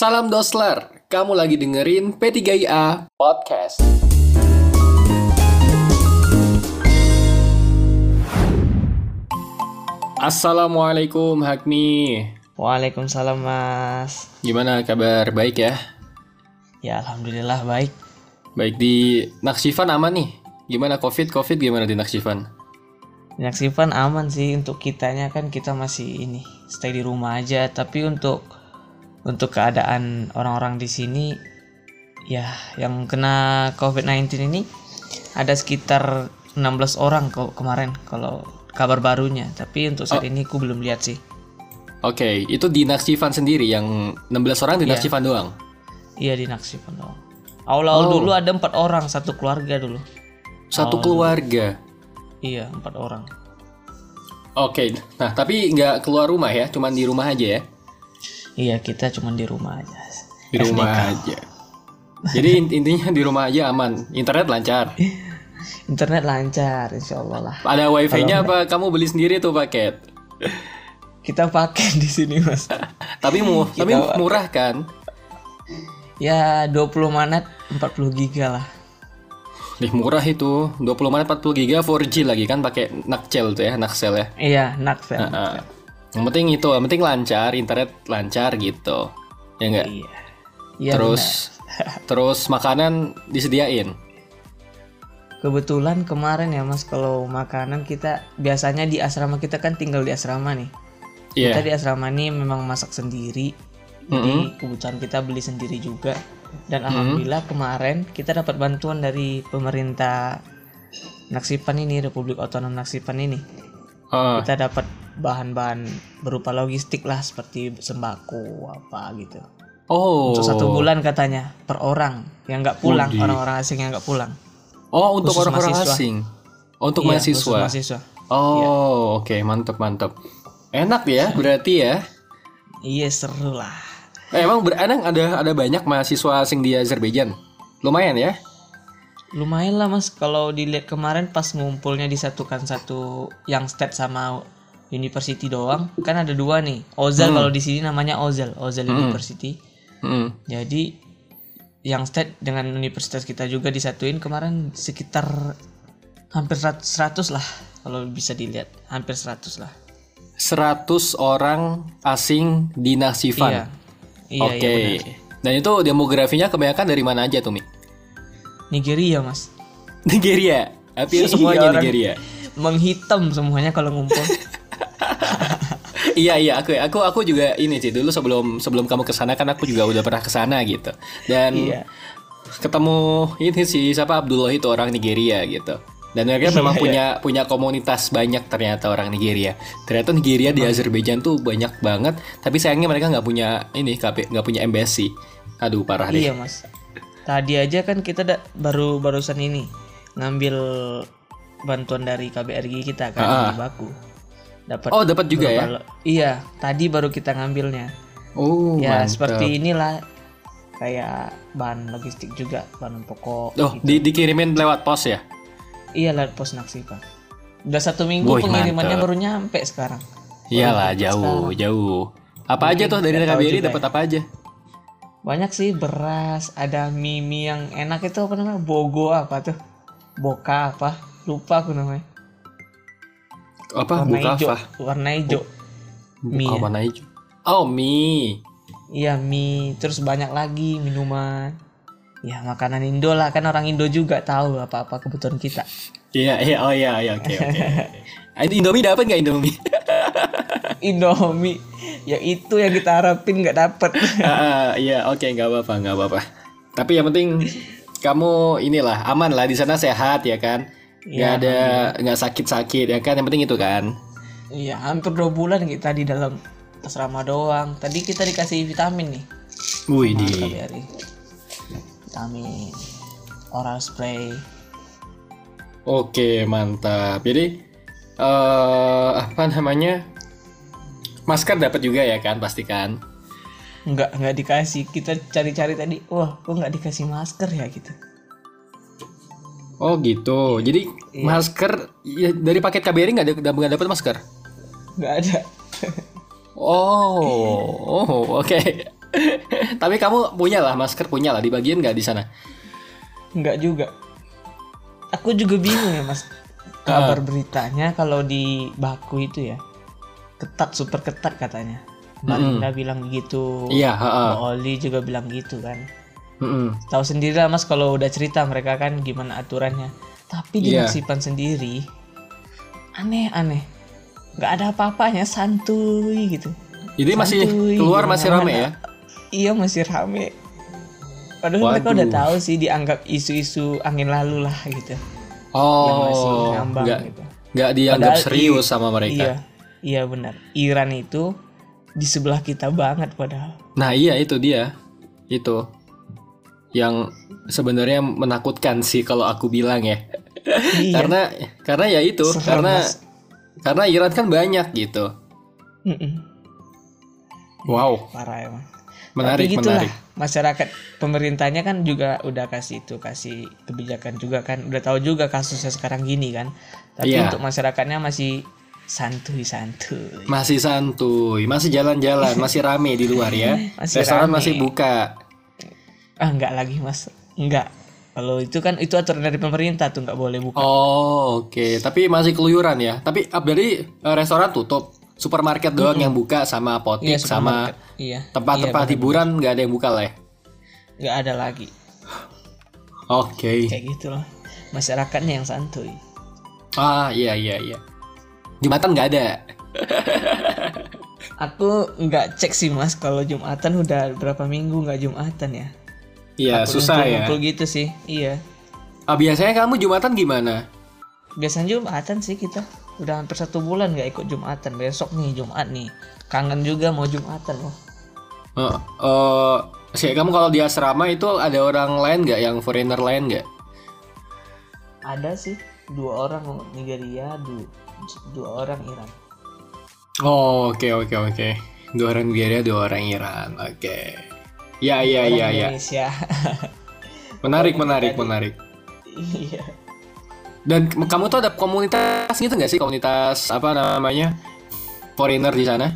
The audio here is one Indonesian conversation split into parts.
Salam Dosler, kamu lagi dengerin P3IA Podcast. Assalamualaikum Hakmi. Waalaikumsalam mas Gimana kabar? Baik ya? Ya alhamdulillah baik Baik di Naksifan aman nih. Gimana COVID? COVID gimana di Naksifan? Nyaksipan aman sih untuk kitanya kan kita masih ini stay di rumah aja tapi untuk untuk keadaan orang-orang di sini ya yang kena COVID-19 ini ada sekitar 16 orang kok kemarin kalau kabar barunya tapi untuk saat ini aku belum lihat sih Oke, itu di Naksifan sendiri yang 16 orang di Iya. Naksifan doang. iya di Naksipan doang awal-awal Oh. dulu ada empat orang satu keluarga dulu Satu Oh. keluarga. iya empat orang Oke, nah tapi nggak keluar rumah ya, cuman di rumah aja ya. Iya kita cuma di rumah aja. Di rumah aja. Jadi int- intinya di rumah aja aman, internet lancar. internet lancar insya Allah lah. Ada wifi-nya apa? Kamu beli sendiri tuh paket? kita pakai di sini mas. Tapi mu tapi murah kan? ya 20 manat 40 giga lah. Nih murah itu, 20 menit 40 giga 4G lagi kan pakai Naxel tuh ya, Naxel ya. iya Naxel Nah, yang penting itu, yang penting lancar, internet lancar gitu. Ya enggak? iya. Iya terus terus makanan disediain. kebetulan kemarin ya mas kalau makanan kita biasanya di asrama kita kan tinggal di asrama nih. Iya. kita di asrama ini memang masak sendiri. Jadi kebutuhan kita beli sendiri juga. Dan alhamdulillah kemarin kita dapat bantuan dari pemerintah Naksipan ini Republik Otonom Naksipan ini. Ah, kita dapat bahan-bahan berupa logistik lah seperti sembako apa gitu oh. untuk satu bulan katanya per orang yang nggak pulang orang-orang asing yang nggak pulang Oh, untuk orang-orang asing. Oh, untuk Iya, mahasiswa. mahasiswa Oh, oke, mantap mantap. Enak ya, berarti ya. iya seru lah Eh, emang ber- emang ada ada banyak mahasiswa asing di Azerbaijan. Lumayan ya. lumayan lah mas kalau dilihat kemarin pas ngumpulnya disatukan satu yang state sama university doang kan ada dua nih Ozel kalau di sini namanya Ozel Ozel University Hmm. jadi yang state dengan universitas kita juga disatuin kemarin sekitar hampir 100 lah kalau bisa dilihat hampir 100 lah 100 orang asing di Naksifan. iya iya Oke. iya benar. Dan itu demografinya kebanyakan dari mana aja tuh, Mi? Nigeria mas Nigeria. Hampir Iya, semuanya Nigeria. menghitam semuanya kalau ngumpul iya iya aku aku aku juga ini sih dulu sebelum sebelum kamu ke sana kan aku juga udah pernah ke sana gitu. Dan Iya. ketemu ini sih siapa Abdullah itu orang Nigeria gitu. Dan mereka Iya, memang punya punya komunitas banyak ternyata orang Nigeria. Ternyata Nigeria di Azerbaijan tuh banyak banget, tapi sayangnya mereka nggak punya ini nggak punya embassy. Aduh parah deh. Iya mas. Tadi aja kan kita da- baru barusan ini ngambil bantuan dari KBRG kita kan Ah. di Baku. Dapat. Oh dapat juga ya? Iya, tadi baru kita ngambilnya. Oh ya mantap. seperti inilah kayak bahan logistik juga, bahan pokok. Oh di, dikirimin lewat pos ya? Iya lewat pos Naksipa. Udah satu minggu Wih, pengirimannya mantap. baru nyampe sekarang. Iyalah jauh jauh. Apa aja tuh dari KBRI dapat apa aja? Banyak sih beras, ada mie mie yang enak itu apa namanya? Bogo apa tuh? Boka apa? Lupa aku namanya. Apa warna hijau warna hijau mie Buka ya? warna hijau. Oh mie. iya mie terus banyak lagi minuman ya makanan Indo lah kan orang Indo juga tahu apa apa kebutuhan kita Iya iya oh iya iya oke oke. Ini Indomie dapat nggak Indomie? Indomie ya itu yang kita harapin nggak dapet Ah, iya oke nggak apa-apa nggak apa-apa. Tapi yang penting kamu inilah aman lah di sana sehat ya kan? Nggak Iya, ada nggak sakit-sakit ya kan? Yang penting itu kan? iya hampir dua bulan kita di dalam asrama doang tadi kita dikasih vitamin nih Wih di. KBRI vitamin oral spray Oke mantap. Jadi eh apa namanya? Masker dapat juga ya kan pastikan. nggak nggak dikasih kita cari-cari tadi wah kok nggak dikasih masker ya gitu Oh gitu. Jadi Iya. masker ya, dari paket KBRI nggak ada nggak dapat masker? nggak ada Oh, oh oke. Tapi kamu punya lah masker punya lah di bagian nggak di sana? Enggak juga. Aku juga bingung ya mas. Kabar beritanya kalau di Baku itu ya ketat super ketat katanya. Mbak Linda bilang gitu. Iya, heeh. Mbak Oli juga bilang gitu kan. Mm-mm. Tahu sendiri lah mas kalau udah cerita mereka kan gimana aturannya. Tapi di Iya. Naksipan sendiri aneh-aneh. Nggak ada apa-apanya santuy gitu. Jadi masih Santuy, keluar di masih rame ya? Iya masih rame. Padahal mereka Waduh. udah tahu sih dianggap isu-isu angin lalu lah gitu. masih Oh, nggak gitu. dianggap Padahal serius i- sama mereka. Iya, iya benar. Iran itu di sebelah kita banget padahal. Nah iya itu dia, itu yang sebenarnya menakutkan sih kalau aku bilang ya. Iya. karena karena ya itu karena Mas. karena Iran kan banyak gitu. Mm-mm, Wow, parah emang. menarik Tapi gitulah, menarik. masyarakat pemerintahnya kan juga udah kasih itu kasih kebijakan juga kan. Udah tahu juga kasusnya sekarang gini kan. Tapi Iya. untuk masyarakatnya masih santuy-santuy. Masih santuy, masih jalan-jalan, masih rame di luar ya. Masih Restoran rame. masih buka. Ah enggak lagi mas, enggak. Kalau itu kan itu aturan dari pemerintah tuh nggak boleh buka. Oh oke, tapi masih keluyuran ya. Tapi ab dari eh, restoran tutup, supermarket doang yang buka sama apotik Iya, sama. Iya. tempat-tempat iya, hiburan nggak ada yang buka lah. ya? nggak ada lagi. Oke. Kayak gitu loh. Masyarakatnya yang santuy. Ah iya iya iya. Jumatan nggak ada. Aku nggak cek sih mas kalau jumatan udah berapa minggu nggak jumatan ya. Iya susah ya. gitu sih. Iya. Ah, biasanya kamu jumatan gimana? Biasanya jumatan sih kita. Udah hampir satu bulan nggak ikut jumatan. Besok nih jumat nih. Kangen juga mau jumatan loh. Eh, eh, sih kamu kalau di asrama itu ada orang lain nggak yang foreigner lain nggak? Ada sih dua orang Nigeria, dua, dua orang Iran. Oh oke oke oke. Dua orang Nigeria, dua orang Iran. Oke. Ya ya ya ya. Indonesia. Menarik menarik menarik. Iya. Dan kamu tuh ada komunitas gitu nggak sih? Komunitas apa namanya? Foreigner di sana?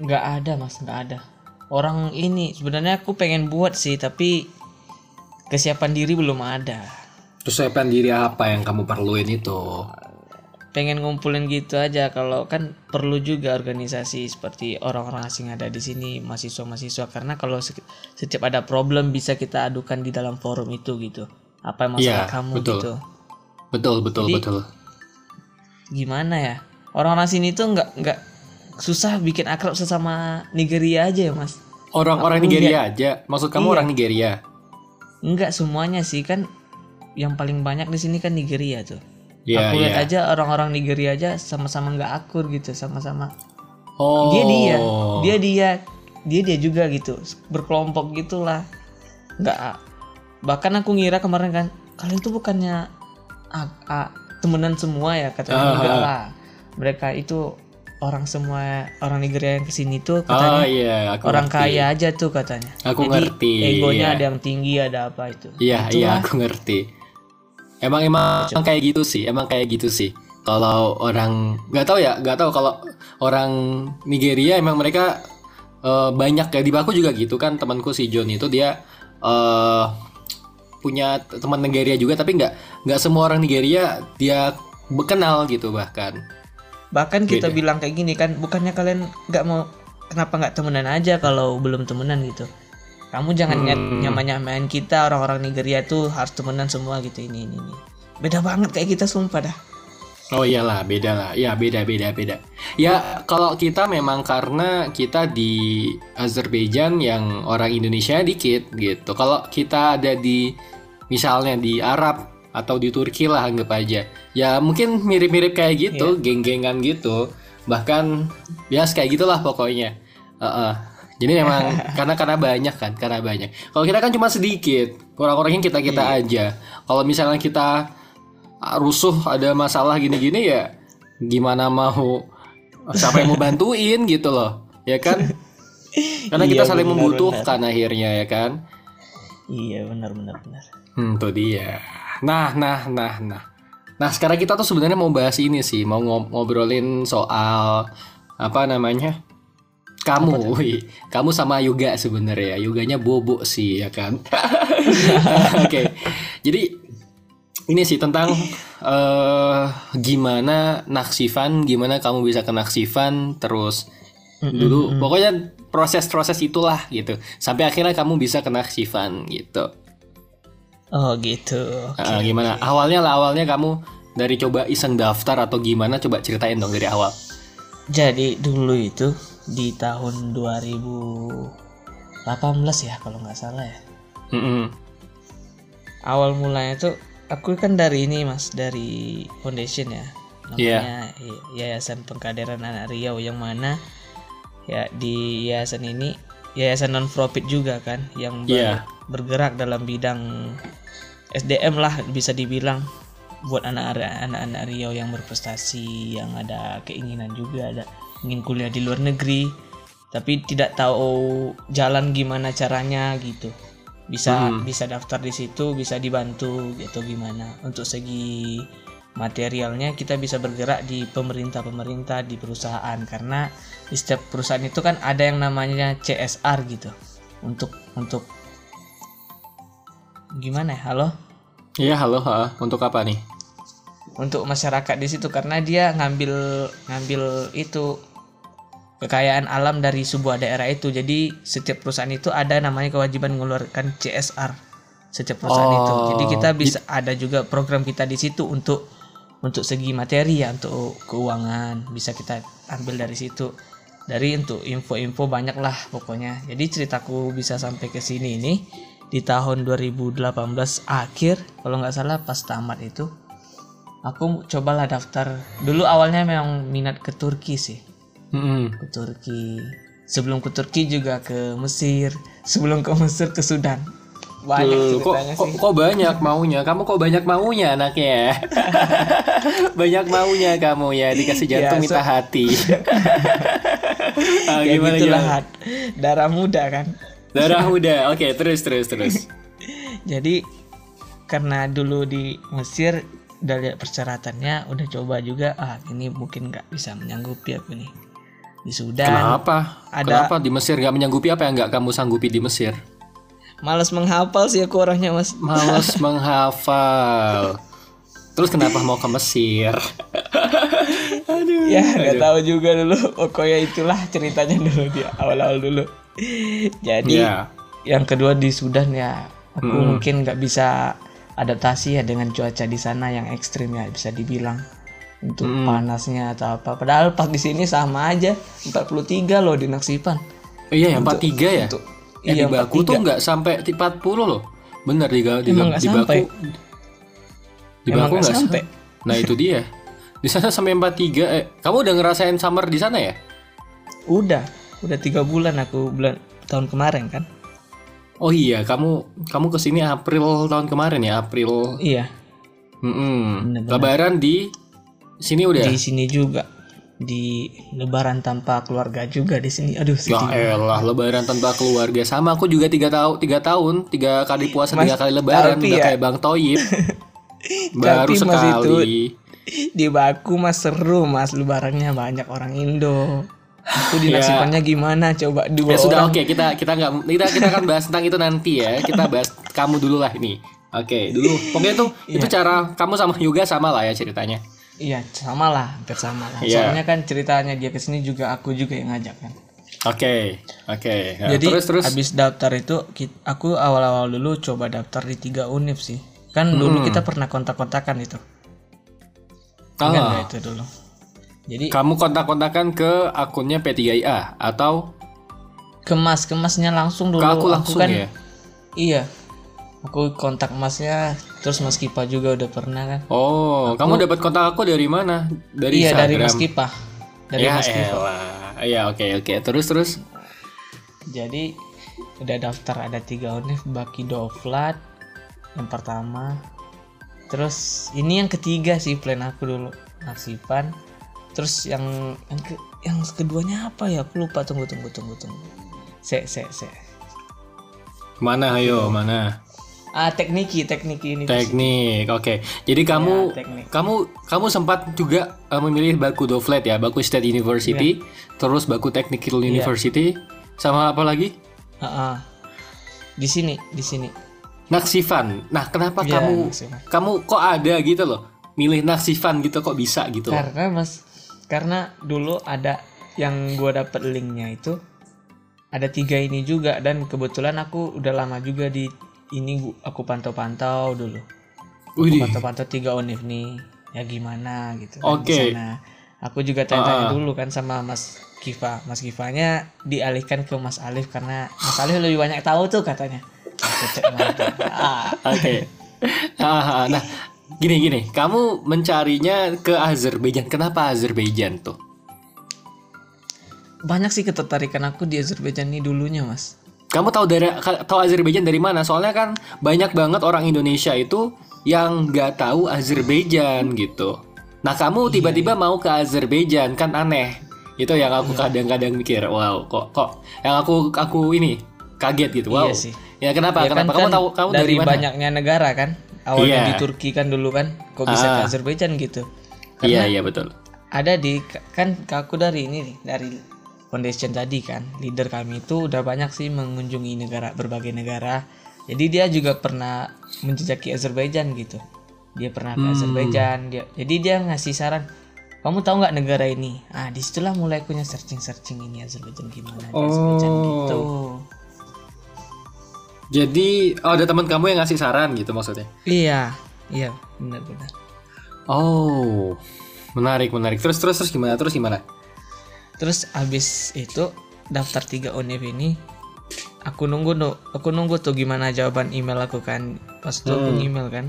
nggak ada mas nggak ada orang ini sebenarnya aku pengen buat sih tapi kesiapan diri belum ada Persiapan diri apa yang kamu perluin itu? Pengen ngumpulin gitu aja kalau kan perlu juga organisasi seperti orang-orang asing ada di sini mahasiswa-mahasiswa karena kalau se- setiap ada problem bisa kita adukan di dalam forum itu gitu apa masalah Iya, kamu betul. gitu Betul betul Jadi- betul. gimana ya orang-orang sini tuh nggak nggak susah bikin akrab sesama Nigeria aja ya mas Orang-orang Nigeria aja. Maksud kamu Iya. orang Nigeria? Enggak semuanya sih kan yang paling banyak di sini kan Nigeria tuh. Iya Aku lihat iya. aja orang-orang Nigeria aja sama-sama nggak akur gitu, sama-sama. Oh. Dia dia, dia dia, dia dia juga gitu, berkelompok gitulah. Nggak. Bahkan aku ngira kemarin kan, kalian tuh bukannya ah, ah, temenan semua ya katanya Ah, enggak ah. lah. Mereka itu orang semua orang Nigeria yang ke sini tuh Oh katanya iya, aku orang ngerti. kaya aja tuh katanya. Aku Jadi ngerti, egonya iya. ada yang tinggi ada apa itu. Iya, iya, aku ngerti. Emang emang kayak gitu sih, emang kayak gitu sih. Kalau orang nggak tahu ya, nggak tahu kalau orang Nigeria emang mereka eh, banyak ya di Baku juga gitu kan temanku si John itu dia eh punya teman Nigeria juga tapi nggak nggak semua orang Nigeria dia kenal gitu bahkan. Bahkan kita Beda. bilang kayak gini kan, bukannya kalian nggak mau kenapa nggak temenan aja kalau belum temenan gitu. Kamu jangan Hmm. nyamain nyamain kita orang-orang Nigeria tuh harus temenan semua gitu ini ini ini. Beda banget kayak kita sumpah dah. Oh iyalah, beda lah. Ya beda beda beda. Ya kalau kita memang karena kita di Azerbaijan yang orang Indonesia dikit gitu. Kalau kita ada di misalnya di Arab atau di Turki lah anggap aja. Ya mungkin mirip-mirip kayak gitu, geng-gengan gitu. Bahkan ya kayak gitulah pokoknya. Heeh. Jadi memang karena karena banyak kan, karena banyak. Kalau kita kan cuma sedikit, orang-orangnya kita kita aja. Kalau misalnya kita ah, rusuh ada masalah gini-gini ya gimana mau siapa yang mau bantuin gitu loh ya kan karena kita Iya, saling benar, membutuhkan akhirnya ya kan Iya benar benar benar. hmm tuh dia nah nah nah nah nah sekarang kita tuh sebenarnya mau bahas ini sih mau ngob- ngobrolin soal apa namanya Kamu, kamu sama Yoga sebenarnya. Yoganya bobo sih ya kan. Oke. Jadi ini sih tentang eh gimana naksifan, gimana kamu bisa ke naksifan terus dulu pokoknya proses-proses itulah gitu. Sampai akhirnya kamu bisa ke naksifan gitu. Oh gitu. Oke. Eh, gimana? Awalnya lah awalnya kamu dari coba iseng daftar atau gimana coba ceritain dong dari awal. Jadi dulu itu di tahun 2018 ya kalau nggak salah ya. Mm-mm. Awal mulanya tuh aku kan dari ini mas dari foundation ya. Namanya Y- Yayasan Pengkaderan Anak Riau yang mana ya di yayasan ini yayasan non profit juga kan yang ber- Iya. bergerak dalam bidang SDM lah bisa dibilang buat anak-anak anak Riau yang berprestasi yang ada keinginan juga ada ingin kuliah di luar negeri tapi tidak tahu jalan gimana caranya gitu. Bisa bisa daftar di situ bisa dibantu gitu gimana. Untuk segi materialnya kita bisa bergerak di pemerintah-pemerintah di perusahaan. Karena di setiap perusahaan itu kan ada yang namanya CSR gitu. Untuk untuk gimana ya? Halo? Iya, halo, ha. untuk apa nih? untuk masyarakat di situ karena dia ngambil ngambil itu kekayaan alam dari sebuah daerah itu. Jadi setiap perusahaan itu ada namanya kewajiban mengeluarkan CSR setiap perusahaan itu. Jadi kita bisa ada juga program kita di situ untuk untuk segi materi ya untuk keuangan. Bisa kita ambil dari situ. Dari untuk info-info banyak lah pokoknya. Jadi ceritaku bisa sampai ke sini ini. Di tahun 2018 akhir kalau nggak salah pas tamat itu aku cobalah daftar. Dulu awalnya memang minat ke Turki sih Mm-mm. ke Turki sebelum ke Turki juga ke Mesir sebelum ke Mesir ke Sudan banyak Tuh, kok, ceritanya kok, sih kok banyak maunya? Kamu kok banyak maunya anaknya? banyak maunya kamu ya dikasih jantung Ya, minta so- hati. Ah, ya gimana gitulah gimana? Darah muda kan Darah muda. Oke, terus terus terus. jadi karena dulu di Mesir udah lihat persyaratannya udah coba juga ah ini mungkin nggak bisa menyanggupi aku nih di Sudan Kenapa? ada- Kenapa di Mesir nggak menyanggupi apa yang nggak kamu sanggupi di Mesir? malas menghafal sih aku orangnya mas Males menghafal. Terus kenapa mau ke Mesir? Aduh. ya nggak tahu juga dulu pokoknya itulah ceritanya dulu dia awal-awal dulu jadi Ya. yang kedua di Sudan ya aku mungkin nggak bisa adaptasi ya dengan cuaca di sana yang ekstrim ya bisa dibilang untuk panasnya atau apa padahal pas di sini sama aja 43 loh di Naksipan Iya, yang 43 ya. untuk Yang iya di Baku tuh nggak sampai di 40 loh. Bener di, di, Emang nggak di Baku. sampai? Di Emang Baku nggak sampai? sampai. Nah itu dia. Di sana sampai 43. Eh, kamu udah ngerasain summer di sana ya? udah udah tiga bulan aku bulan tahun kemarin kan Oh iya, kamu kamu ke sini April tahun kemarin ya, April. iya Mm-mm. Bener-bener. Lebaran di sini udah. di sini juga. Di Lebaran tanpa keluarga juga di sini. Aduh Ya sedih. elah, Lebaran tanpa keluarga. Sama aku juga tiga tahun, tiga tahun, tiga kali puasa, Mas, tiga kali Lebaran, udah ya- kayak Bang Toyib. Baru Tapi Mas itu sekali. di Baku mas seru mas. Lebarannya banyak orang Indo. Itu di Ya. gimana? Coba dua Ya sudah oke kita kita nggak kita kita akan bahas tentang itu nanti ya. Kita bahas kamu dulu lah ini. Oke dulu. Pokoknya tuh itu cara kamu sama Yoga sama lah ya ceritanya iya sama lah hampir sama lah Iya. soalnya kan ceritanya dia ke sini juga aku juga yang ngajak kan. Oke oke. Nah, jadi terus terus. habis daftar itu aku awal-awal dulu coba daftar di tiga univ sih. Kan dulu kita pernah kontak-kontakan itu. Ingat Ah, nggak itu dulu. Jadi kamu kontak-kontakan ke akunnya P3IA atau? Kemas kemasnya langsung dulu. Ke aku langsung kan ya? Iya aku kontak masnya terus mas Kipa juga udah pernah kan. Oh kamu dapat kontak aku dari mana? Dari iya dari Instagram. Mas Kipa. Dari ya Mas Kipa. ya oke oke. Terus terus? Jadi udah daftar ada tiga univ baki doflat yang pertama. Terus ini yang ketiga sih plan aku dulu nasipan terus yang yang, ke- yang keduanya apa ya? Aku lupa. Tunggu tunggu tunggu tunggu. Se se se. Mana ayo mana Ah, tekniki, tekniki ini. Teknik, oke. Jadi kamu Ya, teknik. kamu kamu sempat juga uh, memilih Baku Dovlet ya, Baku State University, Iya. terus Baku Technical University, sama apa lagi? Ah, ah. Di sini, di sini. Naksifan. Nah, kenapa Iya, kamu Naksifan. kamu kok ada gitu loh? Milih Naksifan gitu kok bisa gitu loh? Karena Mas, karena dulu ada yang gua dapat linknya itu ada tiga ini juga dan kebetulan aku udah lama juga di ini gua- aku pantau-pantau dulu. Widih. Pantau-pantau tiga univ nih, ya gimana gitu. kan Oke. di sana. Aku juga tanya-tanya Ah. dulu kan sama Mas Kifa. Mas Kifanya dialihkan ke Mas Alif karena Mas Alif lebih banyak tahu tuh katanya. Aku cek lagi. Ah. Oke. Ah, nah, gini gini, kamu mencarinya ke Azerbaijan. Kenapa Azerbaijan tuh? Banyak sih ketertarikan aku di Azerbaijan ini dulunya, Mas. Kamu tahu dari tahu Azerbaijan dari mana? Soalnya kan banyak banget orang Indonesia itu yang nggak tahu Azerbaijan gitu. Nah, kamu Iya, tiba-tiba mau ke Azerbaijan kan aneh. Itu yang aku Iya. kadang-kadang mikir, wow, kok kok yang aku aku ini kaget gitu. Wow. Iya sih. Ya kenapa? Ya kenapa? kan, kamu kan tahu kamu dari, dari mana? banyaknya negara kan awalnya Iya. di Turki kan dulu kan kok bisa ke Ah. Azerbaijan gitu Iya, iya betul. ada di kan aku dari ini nih dari foundation tadi kan leader kami itu udah banyak sih mengunjungi negara berbagai negara jadi dia juga pernah menjejaki Azerbaijan gitu dia pernah ke Hmm. Azerbaijan dia jadi dia ngasih saran kamu tahu nggak negara ini ah di situlah mulai punya searching searching ini Azerbaijan gimana di Azerbaijan Oh. gitu Jadi oh, ada teman kamu yang ngasih saran gitu maksudnya. iya iya benar-benar Oh, menarik menarik. Terus terus terus gimana? Terus gimana? Terus abis itu daftar tiga univ ini aku nunggu tuh aku nunggu tuh gimana jawaban email aku kan. Pas itu aku Hmm. email kan.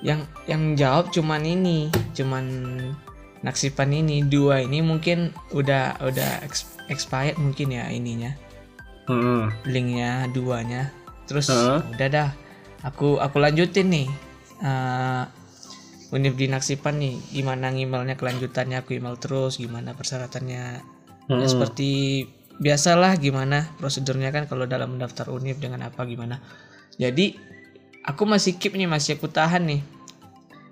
Yang yang jawab cuman ini cuman naksipan ini. Dua ini mungkin udah udah ex- expired mungkin ya ininya. Hmm. linknya duanya. Terus Heeh. udah dah. Aku aku lanjutin nih. Eh univ di naksipan nih gimana emailnya kelanjutannya aku email terus gimana persyaratannya Ya, Hmm. seperti biasalah gimana prosedurnya kan kalau dalam mendaftar univ dengan apa gimana jadi aku masih keep nih masih aku tahan nih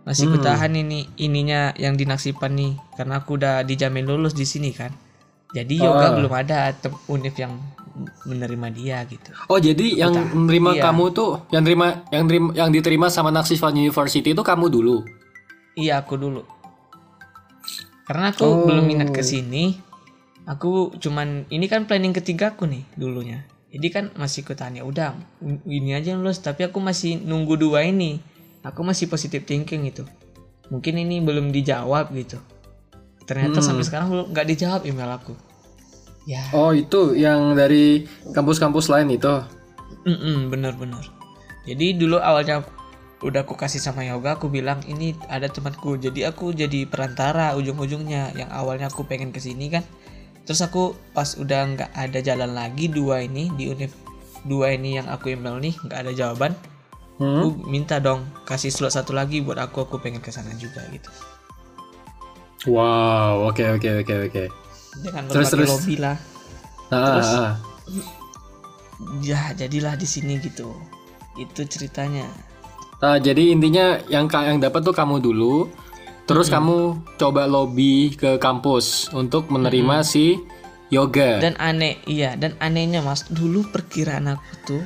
masih aku Hmm. tahan ini ininya yang di naksipan nih karena aku udah dijamin lulus di sini kan jadi yoga Ah. belum ada univ yang menerima dia gitu Oh jadi yang menerima iya. kamu tuh yang terima yang terima yang diterima sama Naksifan University itu kamu dulu. Iya aku dulu. Karena aku Oh. belum minat ke sini. Aku cuman ini kan planning ketiga aku nih dulunya. Jadi kan masih kutanya udah ini aja yang lulus tapi aku masih nunggu dua ini. Aku masih positive thinking gitu. Mungkin ini belum dijawab gitu. Ternyata Hmm. sampai sekarang belum nggak dijawab email aku. Ya, Oh itu yang dari kampus-kampus lain itu. mm bener-bener. Jadi dulu awalnya udah aku kasih sama yoga aku bilang ini ada temanku jadi aku jadi perantara ujung-ujungnya yang awalnya aku pengen ke sini kan terus aku pas udah nggak ada jalan lagi dua ini di univ dua ini yang aku email nih nggak ada jawaban Hmm? aku minta dong kasih slot satu lagi buat aku aku pengen ke sana juga gitu Wow, oke oke oke oke. jangan Terus, terus. lobby lah Ah, Terus? ah. ya jadilah di sini gitu itu ceritanya Nah, jadi intinya yang yang dapat tuh kamu dulu, terus kamu coba lobby ke kampus untuk menerima si yoga. dan aneh iya dan anehnya mas dulu perkiraan aku tuh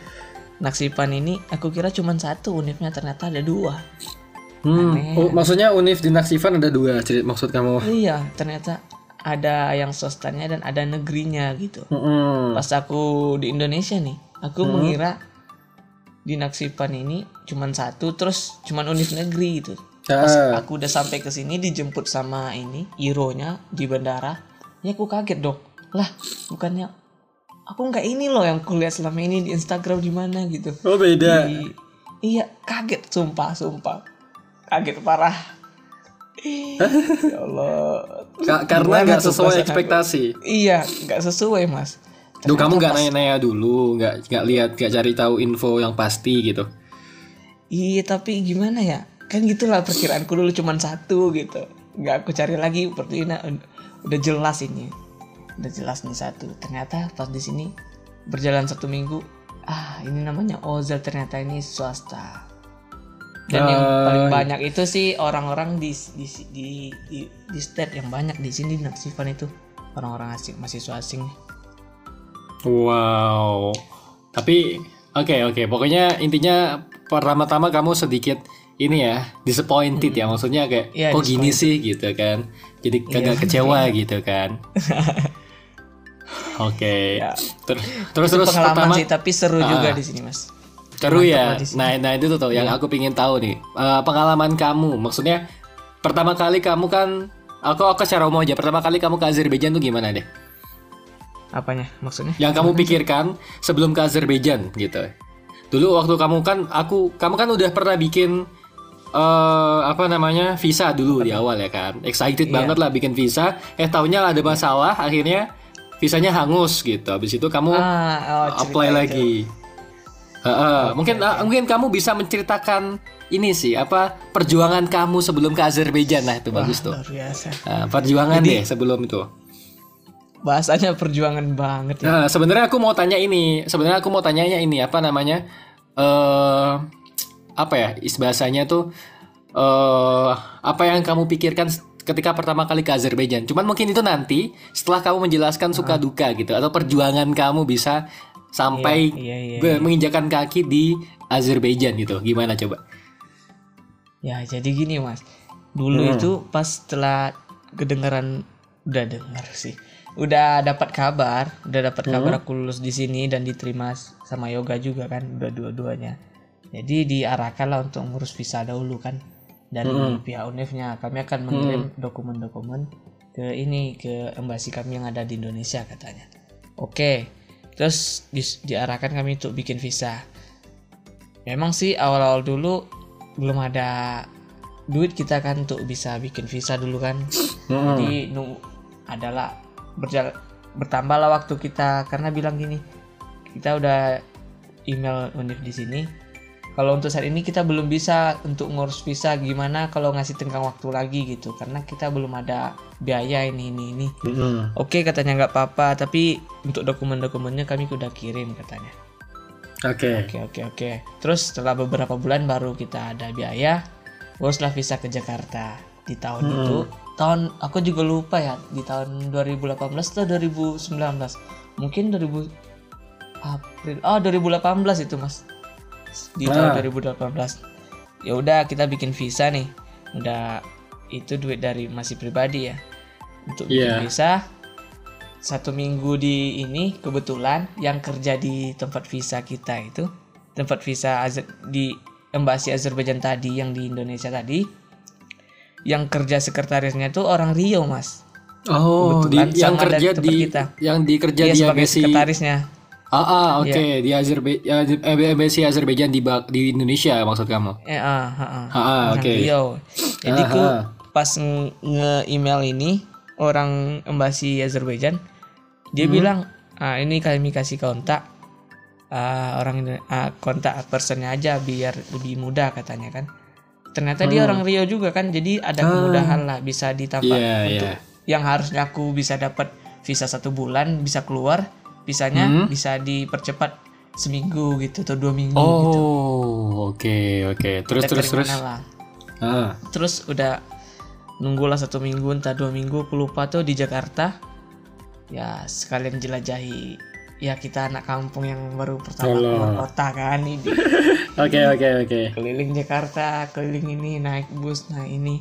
naksipan ini aku kira cuma satu univnya ternyata ada dua Hmm. aneh. Oh, maksudnya univ di Naksifan ada dua, cerit maksud kamu? iya ternyata ada yang swastanya dan ada negerinya gitu Hmm. pas aku di Indonesia nih aku mengira di naksipan ini cuma satu terus cuma univ negeri gitu pas Ah. aku udah sampai ke sini dijemput sama ini Ironya di bandara ya aku kaget dong lah bukannya aku nggak ini loh yang kuliah selama ini di Instagram di mana gitu Oh beda. Di- iya kaget sumpah sumpah kaget parah ya Allah Ka- karena nggak sesuai aku? ekspektasi. iya nggak sesuai mas Duh kamu nggak nanya-nanya dulu, nggak nggak lihat, nggak cari tahu info yang pasti gitu. Iya tapi gimana ya? Kan gitulah perkiraanku dulu cuma satu gitu. Nggak aku cari lagi seperti ini udah jelas ini. Udah jelas nih satu. Ternyata pas di sini berjalan satu minggu ah ini namanya Ozel ternyata ini swasta. Dan yang Ah, paling banyak itu sih orang-orang di di di di, di state yang banyak di sini di Naksifan itu. Orang-orang asing mahasiswa asing Wow. Tapi oke oke. Pokoknya intinya pertama-tama kamu sedikit ini ya disappointed ya maksudnya kayak Iya, kok gini sih gitu kan. Jadi kagak kecewa gitu kan. Oke. Ya. Ter- terus terus pengalaman pertama sih tapi seru juga Ah. di sini mas seru ya. Nah, nah itu tuh yang aku pingin tahu nih. Eh, pengalaman kamu maksudnya pertama kali kamu kan aku aku secara umum aja pertama kali kamu ke Azerbaijan tuh gimana deh? Apanya maksudnya yang kamu pikirkan sebelum ke Azerbaijan gitu. Dulu waktu kamu kan aku kamu kan udah pernah bikin eh apa namanya visa dulu di awal ya kan. Excited Iya. banget lah bikin visa. Eh taunya ada masalah akhirnya visanya hangus gitu. Habis itu kamu ah oh, apply itu. lagi. Heeh, mungkin ah, mungkin kamu bisa menceritakan ini sih apa perjuangan kamu sebelum ke Azerbaijan nah itu bagus tuh. luar biasa Nah, perjuangan deh sebelum itu. Bahasanya perjuangan banget ya Nah, sebenarnya aku mau tanya ini. Sebenarnya aku mau tanyanya ini apa namanya? Eh apa ya? Is bahasanya tuh eh apa yang kamu pikirkan ketika pertama kali ke Azerbaijan? Cuman mungkin itu nanti setelah kamu menjelaskan suka duka gitu atau perjuangan kamu bisa sampai iya, iya, be- menginjakan kaki di Azerbaijan gitu. Gimana coba? Ya jadi gini mas, dulu Hmm. itu pas setelah kedengaran udah dengar sih, udah dapat kabar, udah dapat Hmm. kabar aku lulus di sini dan diterima sama yoga juga kan, udah dua-duanya. Jadi diarahkan lah untuk ngurus visa dahulu kan dari Hmm. pihak UNEF-nya. Kami akan mengirim dokumen-dokumen ke ini ke embasi kami yang ada di Indonesia katanya. Oke, terus di- diarahkan kami untuk bikin visa. Memang sih awal-awal dulu belum ada duit kita kan untuk bisa bikin visa dulu kan. Jadi nu adalah berjalan bertambahlah waktu kita karena bilang gini kita udah email univ di sini. Kalau untuk saat ini kita belum bisa untuk ngurus visa gimana kalau ngasih tenggang waktu lagi gitu karena kita belum ada biaya ini ini ini. Mm-mm. Oke katanya nggak apa-apa tapi untuk dokumen-dokumennya kami udah kirim katanya. Oke. Oke oke oke. Terus setelah beberapa bulan baru kita ada biaya, uruslah visa ke Jakarta di tahun itu. Tahun aku juga lupa ya di tahun 2018 atau 2019. Mungkin 2000 April. Oh 2018 itu mas. Di tahun Ah. 2018. Ya udah kita bikin visa nih. Udah itu duit dari masih pribadi ya. Untuk bikin Iya. visa satu minggu di ini kebetulan yang kerja di tempat visa kita itu tempat visa Azer- di embasi Azerbaijan tadi yang di Indonesia tadi yang kerja sekretarisnya itu orang Rio mas Oh, di, yang kerja di kita. yang di kerja dia di sebagai embassy sekretarisnya Ah, ah, oke Iya. di Azerbaijan embassy Azerbaijan di di Indonesia maksud kamu. eh ah, ah, ah. Ah, ah, oke. Rio jadi Ah, ku ah. pas nge- nge-email ini orang embasi Azerbaijan dia Hmm. bilang ah, ini kami kasih kontak ah, orang ah, kontak personnya aja biar lebih mudah katanya kan ternyata dia orang Rio juga kan jadi ada kemudahan lah bisa ditambah Hmm. Iya, untuk iya. yang harusnya aku bisa dapat visa satu bulan bisa keluar visanya Hmm. bisa dipercepat seminggu gitu atau dua minggu Oh, gitu oke oke. Terus Ada terus terus. lah. Ah, terus udah nunggulah satu minggu entah dua minggu aku lupa tuh di Jakarta ya sekalian jelajahi ya kita anak kampung yang baru pertama keluar kota kan ini. Oke oke oke. keliling Jakarta keliling ini naik bus nah ini.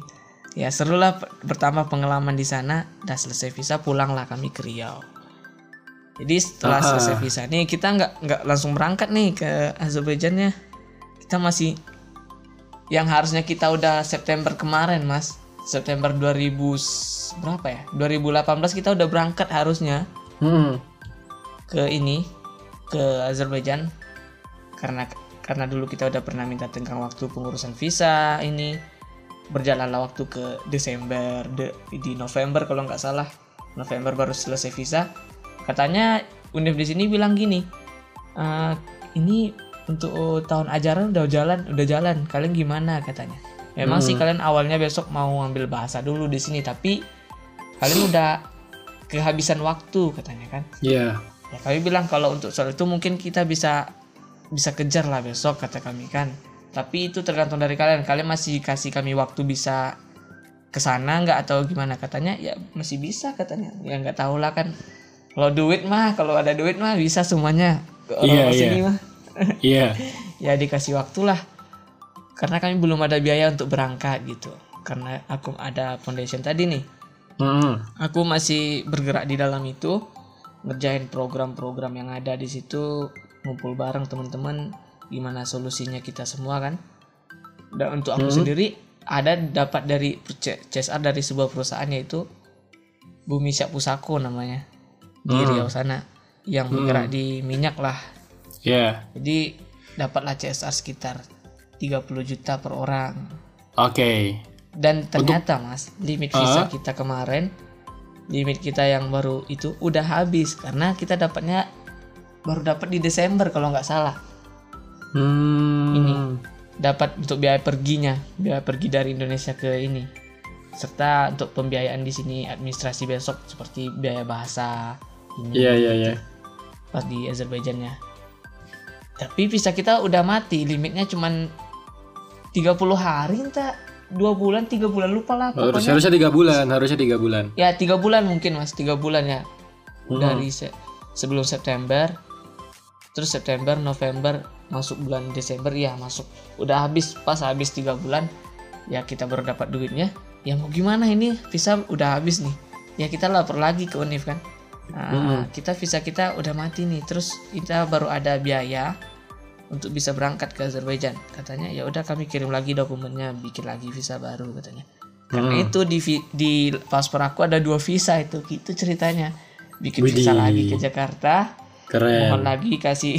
Ya seru lah pe- pertama pengalaman di sana. Udah selesai visa pulanglah kami ke Riau. Jadi setelah Ah. selesai visa nih kita nggak nggak langsung berangkat nih ke Azerbaijan ya kita masih yang harusnya kita udah September kemarin mas. September 2000 s- berapa ya? 2018 kita udah berangkat harusnya. Hmm. Ke ini ke Azerbaijan. Karena karena dulu kita udah pernah minta tenggang waktu pengurusan visa ini. Berjalanlah waktu ke Desember de- di November kalau nggak salah. November baru selesai visa. Katanya Univ di sini bilang gini "Eh, ini untuk tahun ajaran udah jalan udah jalan. Kalian gimana? katanya. Memang sih kalian awalnya besok mau ngambil bahasa dulu di sini tapi kalian udah kehabisan waktu katanya kan. Iya. Ya kami bilang kalau untuk soal itu mungkin kita bisa bisa kejar lah besok kata kami kan. Tapi itu tergantung dari kalian. Kalian masih kasih kami waktu bisa ke sana nggak atau gimana? Katanya ya masih bisa katanya. Ya nggak tahu lah kan. Kalau duit mah kalau ada duit mah bisa semuanya. Ke orang Iya, sini iya. mah Iya. ya dikasih waktu lah. Karena kami belum ada biaya untuk berangkat gitu. Karena aku ada foundation tadi nih. Hmm. aku masih bergerak di dalam itu ngerjain program-program yang ada di situ ngumpul bareng teman-teman gimana solusinya kita semua kan? Dan untuk aku sendiri ada dapat dari CSR dari sebuah perusahaan yaitu Bumi Siap Pusako namanya di Riau sana yang bergerak di minyak lah. Ya. jadi dapatlah CSR sekitar 30 juta per orang. Oke. dan ternyata mas limit visa kita kemarin limit kita yang baru itu udah habis karena kita dapatnya baru dapat di Desember kalau nggak salah Hmm. Ini. dapat untuk biaya perginya biaya pergi dari Indonesia ke ini serta untuk pembiayaan di sini administrasi besok seperti biaya bahasa ini Iya iya iya. pas di Azerbaijannya tapi visa kita udah mati limitnya cuman 30 hari entah dua bulan tiga bulan lupa lah pokoknya. harusnya tiga bulan, harusnya tiga bulan. ya tiga bulan mungkin mas tiga bulan ya. Hmm. dari se- sebelum September. Terus September November masuk bulan Desember ya masuk. Udah habis pas habis tiga bulan ya kita baru dapat duitnya. Ya mau gimana ini? Visa udah habis nih. Ya kita lapor lagi ke Unif kan. Nah, kita visa kita udah mati nih. Terus kita baru ada biaya untuk bisa berangkat ke Azerbaijan. Katanya ya udah kami kirim lagi dokumennya bikin lagi visa baru katanya. Karena itu di di paspor aku ada dua visa itu gitu ceritanya. Bikin visa Widih. lagi ke Jakarta Keren. mohon lagi kasih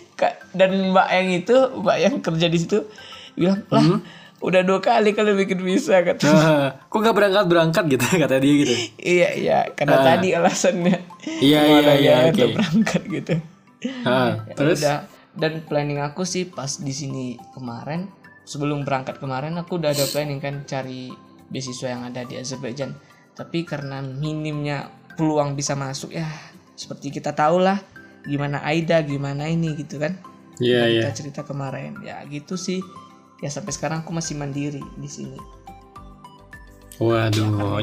dan mbak yang itu mbak yang kerja di situ bilang lah udah dua kali kalian bikin visa kata Ah, kok nggak berangkat berangkat gitu kata dia gitu. iya iya karena tadi alasannya. Iya iya iya untuk berangkat gitu. Ah, Ya terus? udah dan planning aku sih pas di sini kemarin sebelum berangkat kemarin aku udah ada planning kan cari beasiswa yang ada di Azerbaijan. Tapi karena minimnya peluang bisa masuk ya seperti kita tahu lah gimana Aida gimana ini gitu kan. Iya iya. kita cerita kemarin. Ya gitu sih. Ya sampai sekarang aku masih mandiri di sini. Waduh.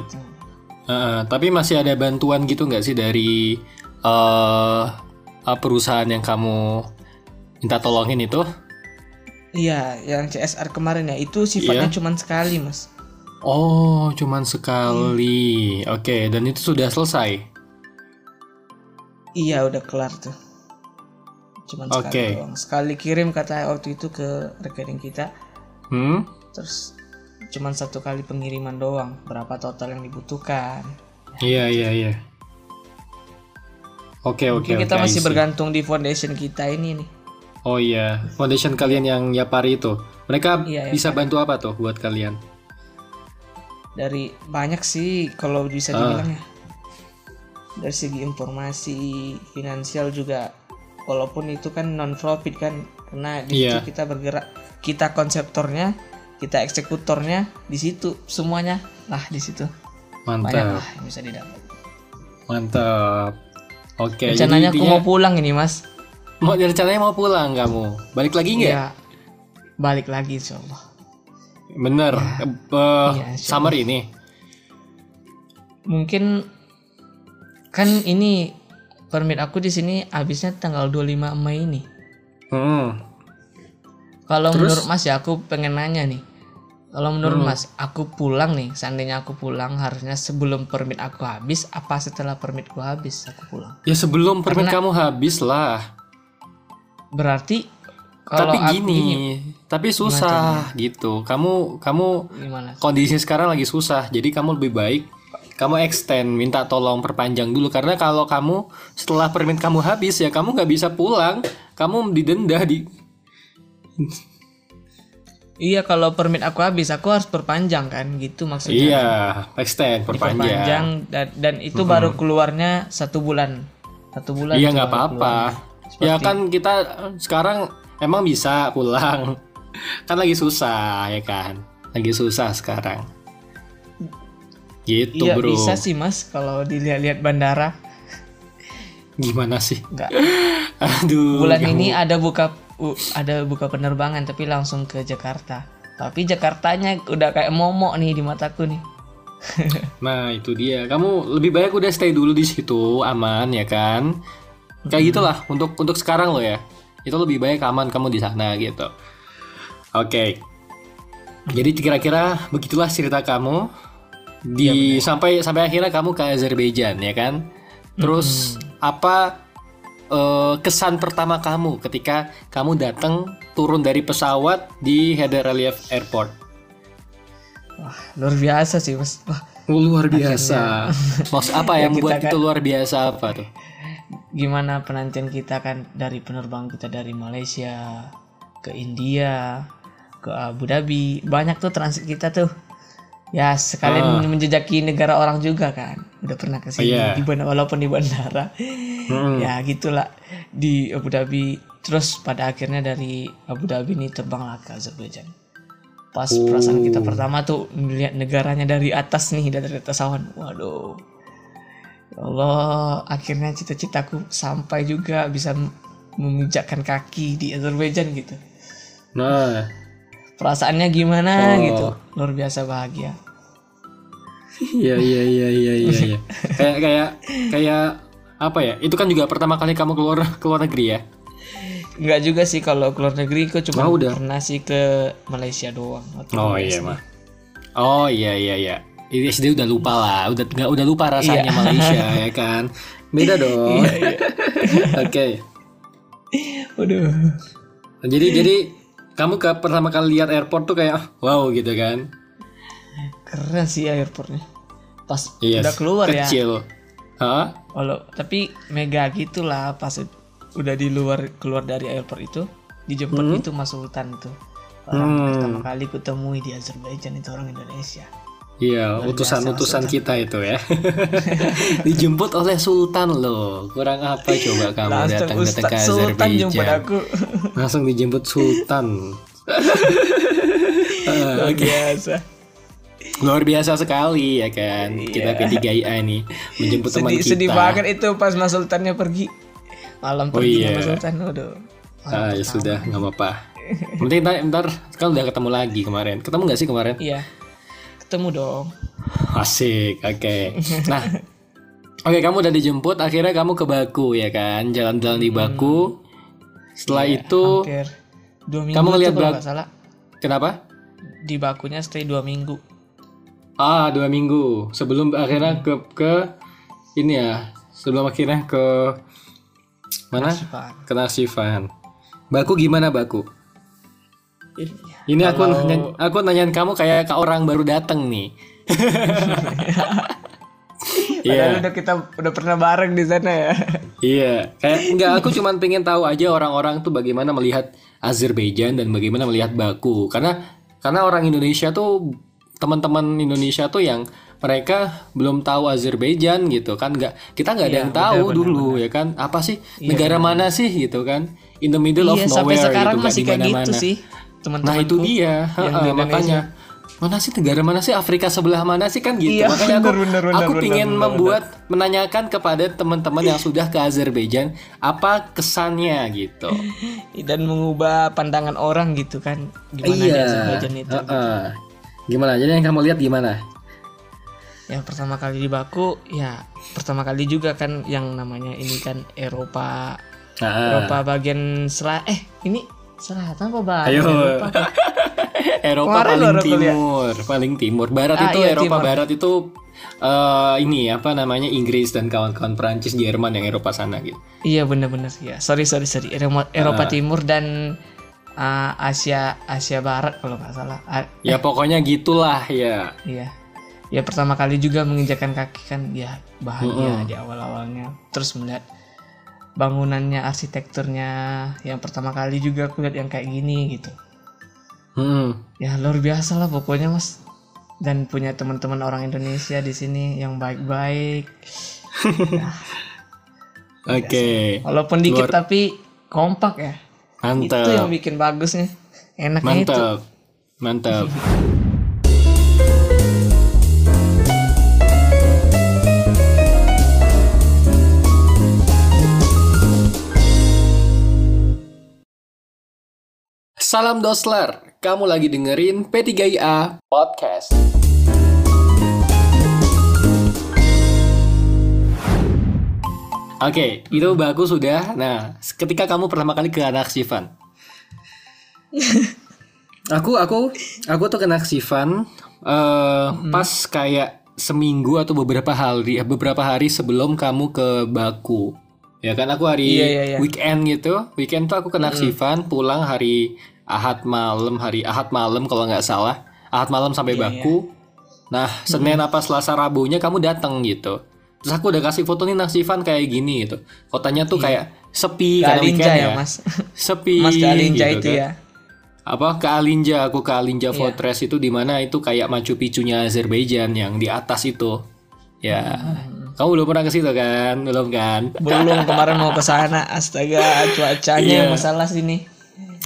Ah, tapi masih ada bantuan gitu nggak sih dari ah, perusahaan yang kamu minta tolongin itu? iya yang CSR kemarin ya itu sifatnya Iya. cuman sekali mas Oh, cuman sekali. Oke, dan itu sudah selesai. Iya udah kelar tuh. Cuman sekali Oke. doang. Sekali kirim kata waktu itu ke rekening kita. Hmm? Terus cuman satu kali pengiriman doang. Berapa total yang dibutuhkan? Iya iya iya. Oke oke Mungkin kita oke, I masih bergantung di foundation kita ini nih. Oh iya, foundation kalian yang Yapari itu, mereka Iya, bisa bantu apa tuh buat kalian? Dari banyak sih kalau bisa dibilang ya. Dari segi informasi finansial juga. Walaupun itu kan non profit kan karena di Iya. situ kita bergerak kita konseptornya kita eksekutornya di situ semuanya lah di situ banyak Mantap, lah yang bisa didapat. mantap. Oke, Rencananya jadi aku mau pulang ini mas. Mau rencananya mau pulang kamu, balik lagi nggak? Iya. Balik lagi insya Allah. Bener, Eh, Iya, insya summer ini. Mungkin kan ini permit aku di sini habisnya tanggal 25 Mei ini. Hmm. Kalau menurut Mas ya aku pengen nanya nih. Kalau menurut Hmm. Mas, aku pulang nih, seandainya aku pulang harusnya sebelum permit aku habis apa setelah permitku habis aku pulang? Ya sebelum permit kamu habis lah. Berarti kalau Tapi aku gini, tapi susah gitu. Kamu kamu gimana? kondisi sekarang lagi susah. Jadi kamu lebih baik kamu extend, minta tolong perpanjang dulu karena kalau kamu setelah permit kamu habis ya kamu nggak bisa pulang. Kamu didenda di Iya kalau permit aku habis aku harus perpanjang kan gitu maksudnya. Iya, extend, perpanjang. Dan, dan itu baru keluarnya satu bulan. Satu bulan. Iya nggak apa-apa. Keluarnya. Ya kan kita sekarang emang bisa pulang. Kan lagi susah ya kan. Lagi susah sekarang. Gitu Iya bro. bisa sih mas kalau dilihat-lihat bandara. Gimana sih? Enggak. Aduh. Bulan kamu- ini ada buka uh, ada buka penerbangan tapi langsung ke Jakarta. Tapi Jakartanya udah kayak momok nih di mataku nih. Nah itu dia. Kamu lebih baik udah stay dulu di situ, aman ya kan? Kayak gitulah untuk untuk sekarang lo ya. Itu lebih baik aman kamu di sana gitu. Oke. Jadi kira-kira begitulah cerita kamu di sampai sampai akhirnya kamu ke Azerbaijan ya kan? Terus apa eh, kesan pertama kamu ketika kamu datang turun dari pesawat di Heydar Aliyev Airport? Wah, luar biasa sih, Mas. Wah, Oh, luar biasa. Maksud apa yang Ya, membuat kan- itu luar biasa apa tuh? Gimana penantian kita kan dari penerbang kita dari Malaysia ke India, ke Abu Dhabi. Banyak tuh transit kita tuh. Ya, sekalian menjejaki negara orang juga kan. Udah pernah ke sini Iya. di bandara walaupun di bandara. Hmm. ya, gitulah di Abu Dhabi. Terus pada akhirnya dari Abu Dhabi ini terbanglah ke Azerbaijan. Pas perasaan kita pertama tuh melihat negaranya dari atas nih, dari atas awan. Waduh. Ya Allah, akhirnya cita-citaku sampai juga bisa memijakkan kaki di Azerbaijan gitu. Nah, Perasaannya gimana Oh. gitu. Luar biasa bahagia. iya iya iya iya iya. iya. kayak kayak kayak apa ya? Itu kan juga pertama kali kamu keluar keluar negeri ya? Enggak juga sih kalau keluar negeri aku cuma Oh, udah. pernah sih ke Malaysia doang. Oh iya mah. Oh iya iya iya. Ini SD udah lupa lah, udah nggak udah lupa rasanya Malaysia ya kan. Beda dong. Oke. Waduh. Jadi jadi kamu ke pertama kali lihat airport tuh kayak wow gitu kan? Keren sih airportnya. Pas Iya. udah keluar ya. kecil. Hah? Walau tapi mega gitulah pas udah di luar keluar dari airport itu dijemput Hmm. itu Mas Sultan tuh. Orang pertama kali kutemui di Azerbaijan itu orang Indonesia. Iya, utusan-utusan kita itu ya. Dijemput oleh Sultan loh. Kurang apa coba kamu Langsung datang datang ke Ustaz Sultan jemput Azerbaijan. aku. Langsung dijemput Sultan. Luar biasa. Luar biasa sekali ya kan. Kita P3IA nih menjemput teman Sedih, kita. sedih banget itu pas Mas Sultannya pergi. Malam Oh, pergi iya. Mas Sultan. Waduh. Ah, ya sudah, nggak apa-apa. Penting ntar, ntar kan udah ketemu lagi kemarin. Ketemu nggak sih kemarin? Iya. Ketemu dong. Asik, oke. Nah, oke kamu udah dijemput, akhirnya kamu ke Baku ya kan, jalan-jalan di Baku. Setelah itu, Hampir dua minggu Kamu itu ngeliat kalau Bak- nggak salah kenapa? di bakunya stay dua minggu. Ah, dua minggu sebelum akhirnya ke ke ini ya, sebelum akhirnya ke mana? Sipan. Ke. Baku gimana Baku? Ini- Ini aku nanya- aku nanyain kamu kayak ke orang baru datang nih. Iya. Padahal udah kita udah pernah bareng di sana ya. Iya, kayak enggak aku cuman pengen tahu aja orang-orang tuh bagaimana melihat Azerbaijan dan bagaimana melihat Baku. Karena karena orang Indonesia tuh teman-teman Indonesia tuh yang mereka belum tahu Azerbaijan gitu kan nggak kita nggak ada Iya, yang tahu dulu ya kan apa sih negara mana sih gitu kan in the middle iya, of sampai nowhere sekarang gitu masih kayak gitu mana-mana. Sih. Nah Teman-teman itu dia, yang di Indonesia. makanya mana sih negara mana sih Afrika sebelah mana sih kan gitu. Iya, makanya aku bener, bener, aku bener, pingin bener, membuat menanyakan kepada teman-teman yang sudah ke Azerbaijan apa kesannya gitu. dan mengubah pandangan orang gitu kan gimana di Azerbaijan itu. ha-ha. Gimana? Jadi yang kamu lihat gimana? Yang pertama kali di Baku ya pertama kali juga kan yang namanya ini kan Eropa Ha-ha. Eropa bagian selatan eh ini selatan apa barat? Ayo. Eropa Kemarin paling timur, paling timur. Barat Ah, itu iya, Eropa timur. Barat itu eh ini apa namanya Inggris dan kawan-kawan Perancis, Jerman yang Eropa sana gitu. Iya benar-benar ya. Sorry sorry sorry. Eropa, Eropa Timur dan uh, Asia Asia Barat kalau nggak salah. Ah, Ya pokoknya gitulah ya. iya. Ya pertama kali juga menginjakan kaki kan ya bahagia di awal-awalnya. Terus melihat bangunannya, arsitekturnya yang pertama kali juga aku lihat yang kayak gini gitu. Hmm. Ya luar biasa lah pokoknya mas. Dan punya teman-teman orang Indonesia di sini yang baik-baik. Oke. Walaupun dikit tapi kompak ya. Itu yang Mantap. bikin bagusnya. Enaknya itu. Mantap. Salam Dosler, kamu lagi dengerin P3IA Podcast. Oke, itu bagus sudah. Nah, ketika kamu pertama kali ke anak Sivan, aku aku aku tuh kena Sivan eh pas kayak seminggu atau beberapa hari beberapa hari sebelum kamu ke Baku. Ya kan aku hari Iya, iya, iya. weekend gitu. Weekend tuh aku kena Sivan pulang hari Ahad malam, hari Ahad malam kalau nggak salah. Ahad malam sampai Iya, Baku. Nah, Senin apa Selasa Rabunya kamu datang gitu. Terus aku udah kasih foto nih Naksifan kayak gini gitu. Kotanya tuh kayak sepi karena Galinja weekend ya, Mas. Sepi. Mas Galinja gitu itu kan. ya. Apa ke Alinja, aku ke Alinja Iya. Fortress itu di mana itu kayak Machu Picchunya Azerbaijan yang di atas itu. Ya. Hmm. Kamu belum pernah ke situ kan? Belum kan? Belum kemarin mau ke sana. Astaga, cuacanya yang masalah sini.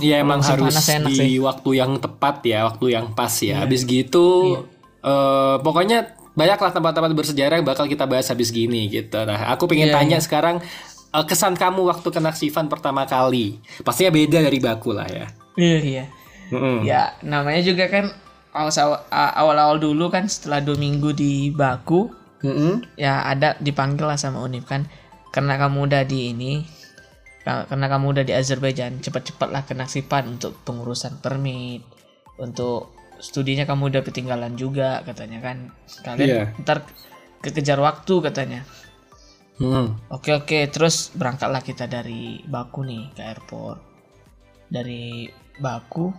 Iya emang harus panas enak di sih. Iya. waktu yang tepat ya, waktu yang pas ya. Habis gitu, eh, pokoknya banyaklah tempat-tempat bersejarah yang bakal kita bahas habis gini gitu. Nah, aku pengen Iya, tanya sekarang eh, kesan kamu waktu ke Naksifan pertama kali. Pastinya beda dari Baku lah ya. Iya, iya. Mm-mm. Ya, namanya juga kan awal- awal-awal dulu kan setelah dua minggu di Baku, Mm-mm. ya ada dipanggil lah sama Unif kan karena kamu udah di ini karena kamu udah di Azerbaijan cepat-cepatlah ke Naksipan untuk pengurusan permit untuk studinya kamu udah ketinggalan juga katanya kan kalian Iya. ntar kekejar waktu katanya Mm. oke oke terus berangkatlah kita dari Baku nih ke airport dari Baku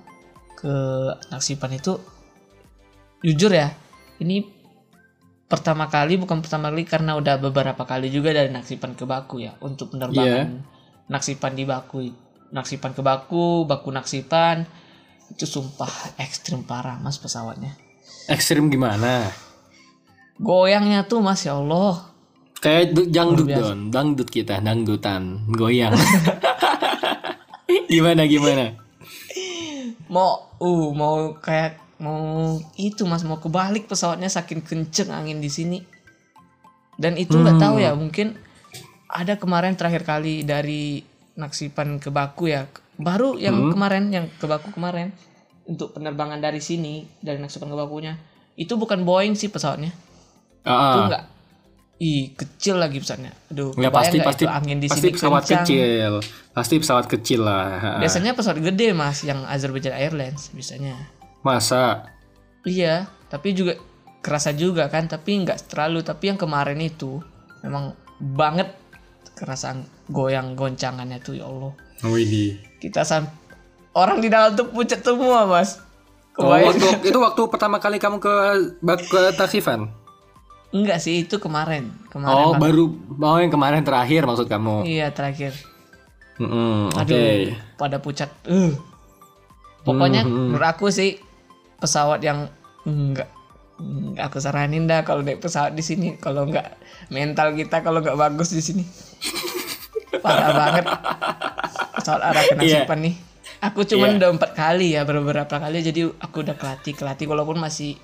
ke Naksipan itu jujur ya ini pertama kali bukan pertama kali karena udah beberapa kali juga dari Naksipan ke Baku ya untuk penerbangan Naksipan di Baku Naksipan ke Baku Baku Naksipan. Itu sumpah ekstrim parah mas pesawatnya. Ekstrim gimana? goyangnya tuh mas ya Allah. Kayak du- dangdut don, dangdut kita, dangdutan, goyang. gimana gimana? mau uh mau kayak mau itu mas mau kebalik pesawatnya saking kenceng angin di sini. Dan itu nggak tahu ya mungkin ada kemarin terakhir kali dari Naksipan ke Baku ya. Baru yang kemarin yang ke Baku kemarin. Untuk penerbangan dari sini dari Naksipan ke Bakunya. Itu bukan Boeing sih pesawatnya. Itu Ah, enggak ih kecil lagi pesawatnya. Aduh Ya pasti nggak pasti itu angin di pasti sini pesawat kencang. kecil, pasti pesawat kecil lah. biasanya pesawat gede mas yang Azerbaijan Airlines biasanya. Masa? Iya, tapi juga kerasa juga kan, tapi nggak terlalu. Tapi yang kemarin itu memang banget kerasa goyang goncangannya tuh ya Allah. Widih. Kita sam orang di dalam tuh pucat semua mas. Oh, waktu itu waktu pertama kali kamu ke ke Taksifan? Enggak sih itu kemarin. Kemarin Oh, baru mau yang kemarin terakhir maksud kamu. Iya terakhir. Mm-mm, Oke. Aduh, pada pucat. Uh. Pokoknya Hmm, menurut aku sih pesawat yang enggak aku saranin dah kalau naik pesawat di sini kalau enggak mental kita kalau enggak bagus di sini. Parah banget. Pesawat arah ke Iya. Nasipan nih. Aku cuman udah empat kali ya beberapa kali jadi aku udah kelatih kelatih walaupun masih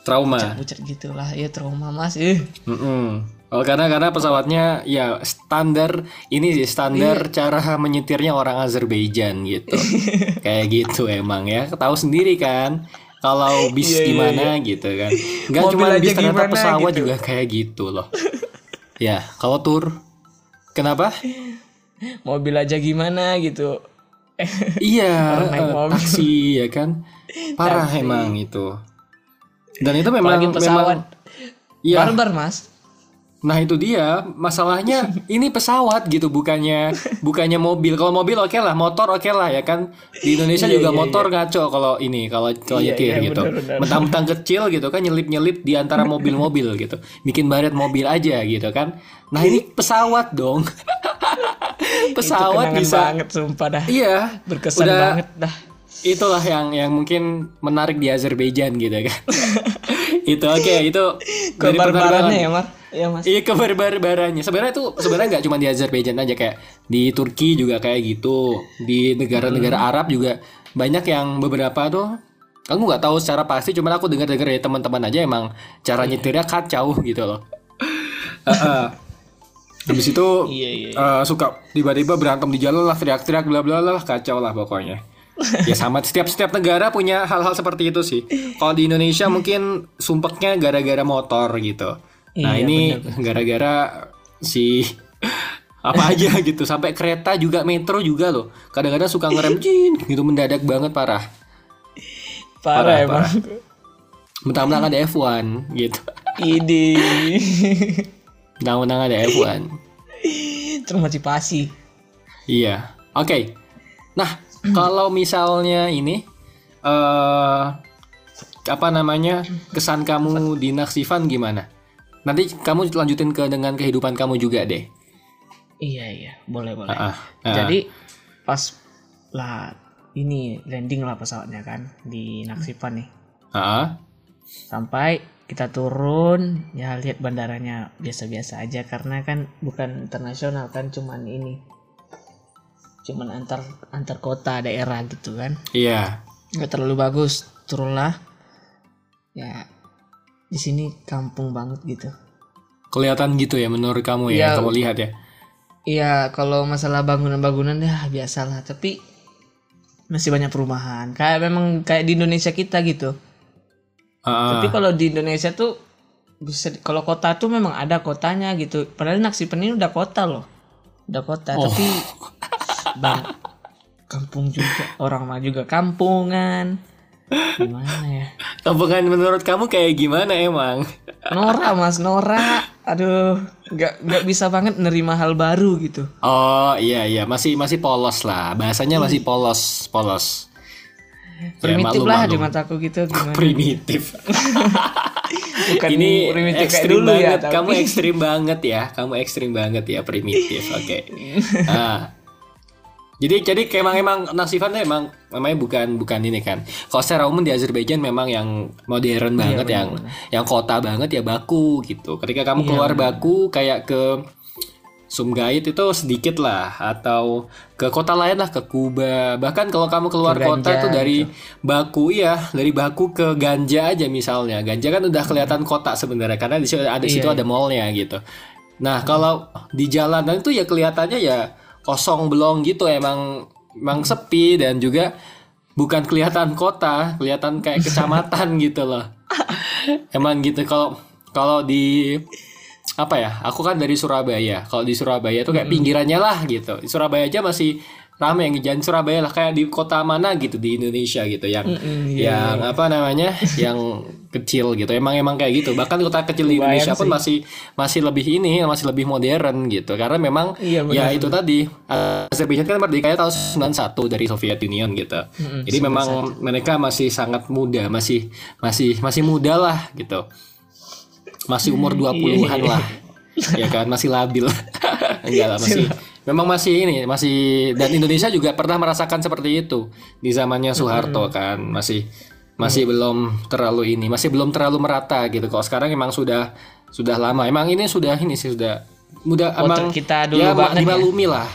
Trauma. pucat gitu lah ya trauma mas eh Mm-mm. Oh karena karena pesawatnya ya standar ini sih standar cara menyetirnya orang Azerbaijan gitu. Kayak gitu emang ya. Tahu sendiri kan kalau bis Iya, iya, gimana gitu kan. Mobil cuma bis ternyata gimana pesawat gitu. juga kayak gitu loh. ya, kalau tur kenapa? mobil aja gimana gitu iya, eh, mobil. taksi ya kan. Parah emang itu. Dan itu memang apalagi pesawat memang Iya. barbar mas Nah itu dia masalahnya ini pesawat gitu bukannya bukannya mobil. Kalau mobil oke lah, motor oke lah ya kan. Di Indonesia Iya, juga iya, motor ngaco kalau ini kalau kalau Iya, nyetir iya, gitu. Mentang-mentang kecil gitu kan nyelip-nyelip di antara mobil-mobil gitu. Bikin baret mobil aja gitu kan. Nah ini pesawat dong. pesawat Kenangan bisa banget sumpah dah iya berkesan udah- banget dah itulah yang yang mungkin menarik di Azerbaijan gitu kan. itu oke itu dari ya mar ya mas Iya kebarbarannya. Sebenarnya itu sebenarnya nggak cuma di Azerbaijan aja kayak di Turki juga kayak gitu. Di negara-negara Hmm. Arab juga banyak yang beberapa tuh aku nggak tahu secara pasti cuman aku dengar-dengar dari teman-teman aja emang cara Iya. nyetirnya kacau gitu loh. Heeh. Habis itu iya iya eh, suka tiba-tiba berantem di jalan lah teriak-teriak bla bla bla kacau lah pokoknya. ya sama setiap setiap negara punya hal-hal seperti itu sih. Kalau di Indonesia mungkin sumpeknya gara-gara motor gitu. Nah Iya, ini gara-gara si apa aja gitu sampai kereta juga metro juga loh. Kadang-kadang suka ngerem jin gitu mendadak banget parah. Parah, Parah, emang. mentang-mentang ada F1 gitu. Ini mentang-mentang ada F1 termotivasi. Iya, oke. Nah, kalau misalnya ini eh apa namanya kesan kamu di Naksifan gimana? Nanti kamu lanjutin ke dengan kehidupan kamu juga deh. Iya iya, boleh boleh. Ah, ah. Jadi pas lah ini landing lah pesawatnya kan di Naksipan nih. Ah, Sampai kita turun ya lihat bandaranya biasa-biasa aja karena kan bukan internasional kan cuman ini cuman antar antar kota daerah gitu kan iya. nggak terlalu bagus turunlah ya di sini kampung banget gitu Kelihatan gitu ya menurut kamu ya, Iya. kamu lihat ya. Iya, kalau masalah bangunan-bangunan ya biasalah, tapi masih banyak perumahan. Kayak memang kayak di Indonesia kita gitu. Ah, Tapi kalau di Indonesia tuh bisa kalau kota tuh memang ada kotanya gitu. Padahal Naksipan ini udah kota loh. Udah kota, Oh. tapi bang kampung juga, orang mah juga kampungan. Gimana ya? Kampungan menurut kamu kayak gimana emang? Nora Mas, Nora. Aduh, nggak nggak bisa banget nerima hal baru gitu. Oh iya iya masih masih polos lah bahasanya masih polos polos. Ya, Primitif maklum, lah maklum. di mataku gitu gimana? primitif. Bukan ini primitif ekstrim dulu ya, banget. tapi- Kamu ekstrim banget ya. Kamu ekstrim banget ya primitif. Oke. Nah. Jadi jadi kayak emang emang Naksifan tuh emang namanya bukan bukan ini kan. Kalau secara umum di Azerbaijan memang yang modern banget yang yang kota banget ya Baku gitu. Ketika kamu keluar Baku kayak ke Sumgait itu sedikit lah atau ke kota lain lah ke Kuba. Bahkan kalau kamu keluar Ke kota tuh dari Baku ya dari Baku ke Ganja aja misalnya. Ganja kan udah kelihatan kota sebenarnya karena di situ ada di situ Iya, ada mallnya gitu. Nah kalau di jalanan itu ya kelihatannya ya kosong belum gitu emang emang sepi dan juga bukan kelihatan kota kelihatan kayak kecamatan gitu loh. Emang gitu kalau kalau di apa ya aku kan dari Surabaya. Kalau di Surabaya tuh kayak pinggirannya lah gitu. Di Surabaya aja masih rame yang jalan Surabaya lah kayak di kota mana gitu di Indonesia gitu yang Mm-mm, yang apa namanya yang kecil gitu emang emang kayak gitu. Bahkan kota kecil di Indonesia pun sih. masih masih lebih ini masih lebih modern gitu. Karena memang Iya, ya benar, itu tadi Azerbaijan kan merdekanya tahun 91 dari Soviet Union gitu. Mm-mm, jadi memang mereka masih sangat muda masih masih masih muda lah gitu. Masih umur 20-an lah ya kan? Masih labil. Enggak lah masih memang masih ini masih dan Indonesia juga pernah merasakan seperti itu di zamannya Soeharto kan masih masih belum terlalu ini masih belum terlalu merata gitu kalau sekarang emang sudah sudah lama emang ini sudah ini sih sudah mudah Oh, emang kita dulu ya, banget ya? dimaklumi lah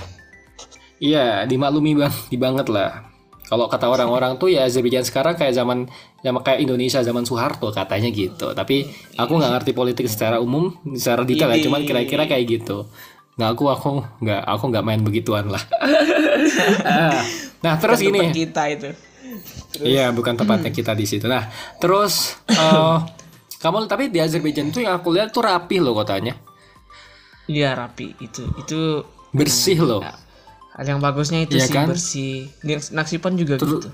iya dimaklumi bang di banget lah kalau kata orang-orang tuh ya Azerbaijan sekarang kayak zaman zaman kayak Indonesia zaman Soeharto katanya gitu. Tapi aku nggak ngerti politik secara umum, secara detail ya. Cuman kira-kira kayak gitu. Nggak aku aku nggak aku nggak main begituan lah. nah terus gini, kita itu. iya bukan tepatnya kita di situ. Nah terus eh, kamu tapi di Azerbaijan tuh yang aku lihat tuh rapi loh kotanya, Iya rapi itu itu bersih loh. hal yang bagusnya itu Iya sih kan? bersih. Naksipan juga Terus- gitu.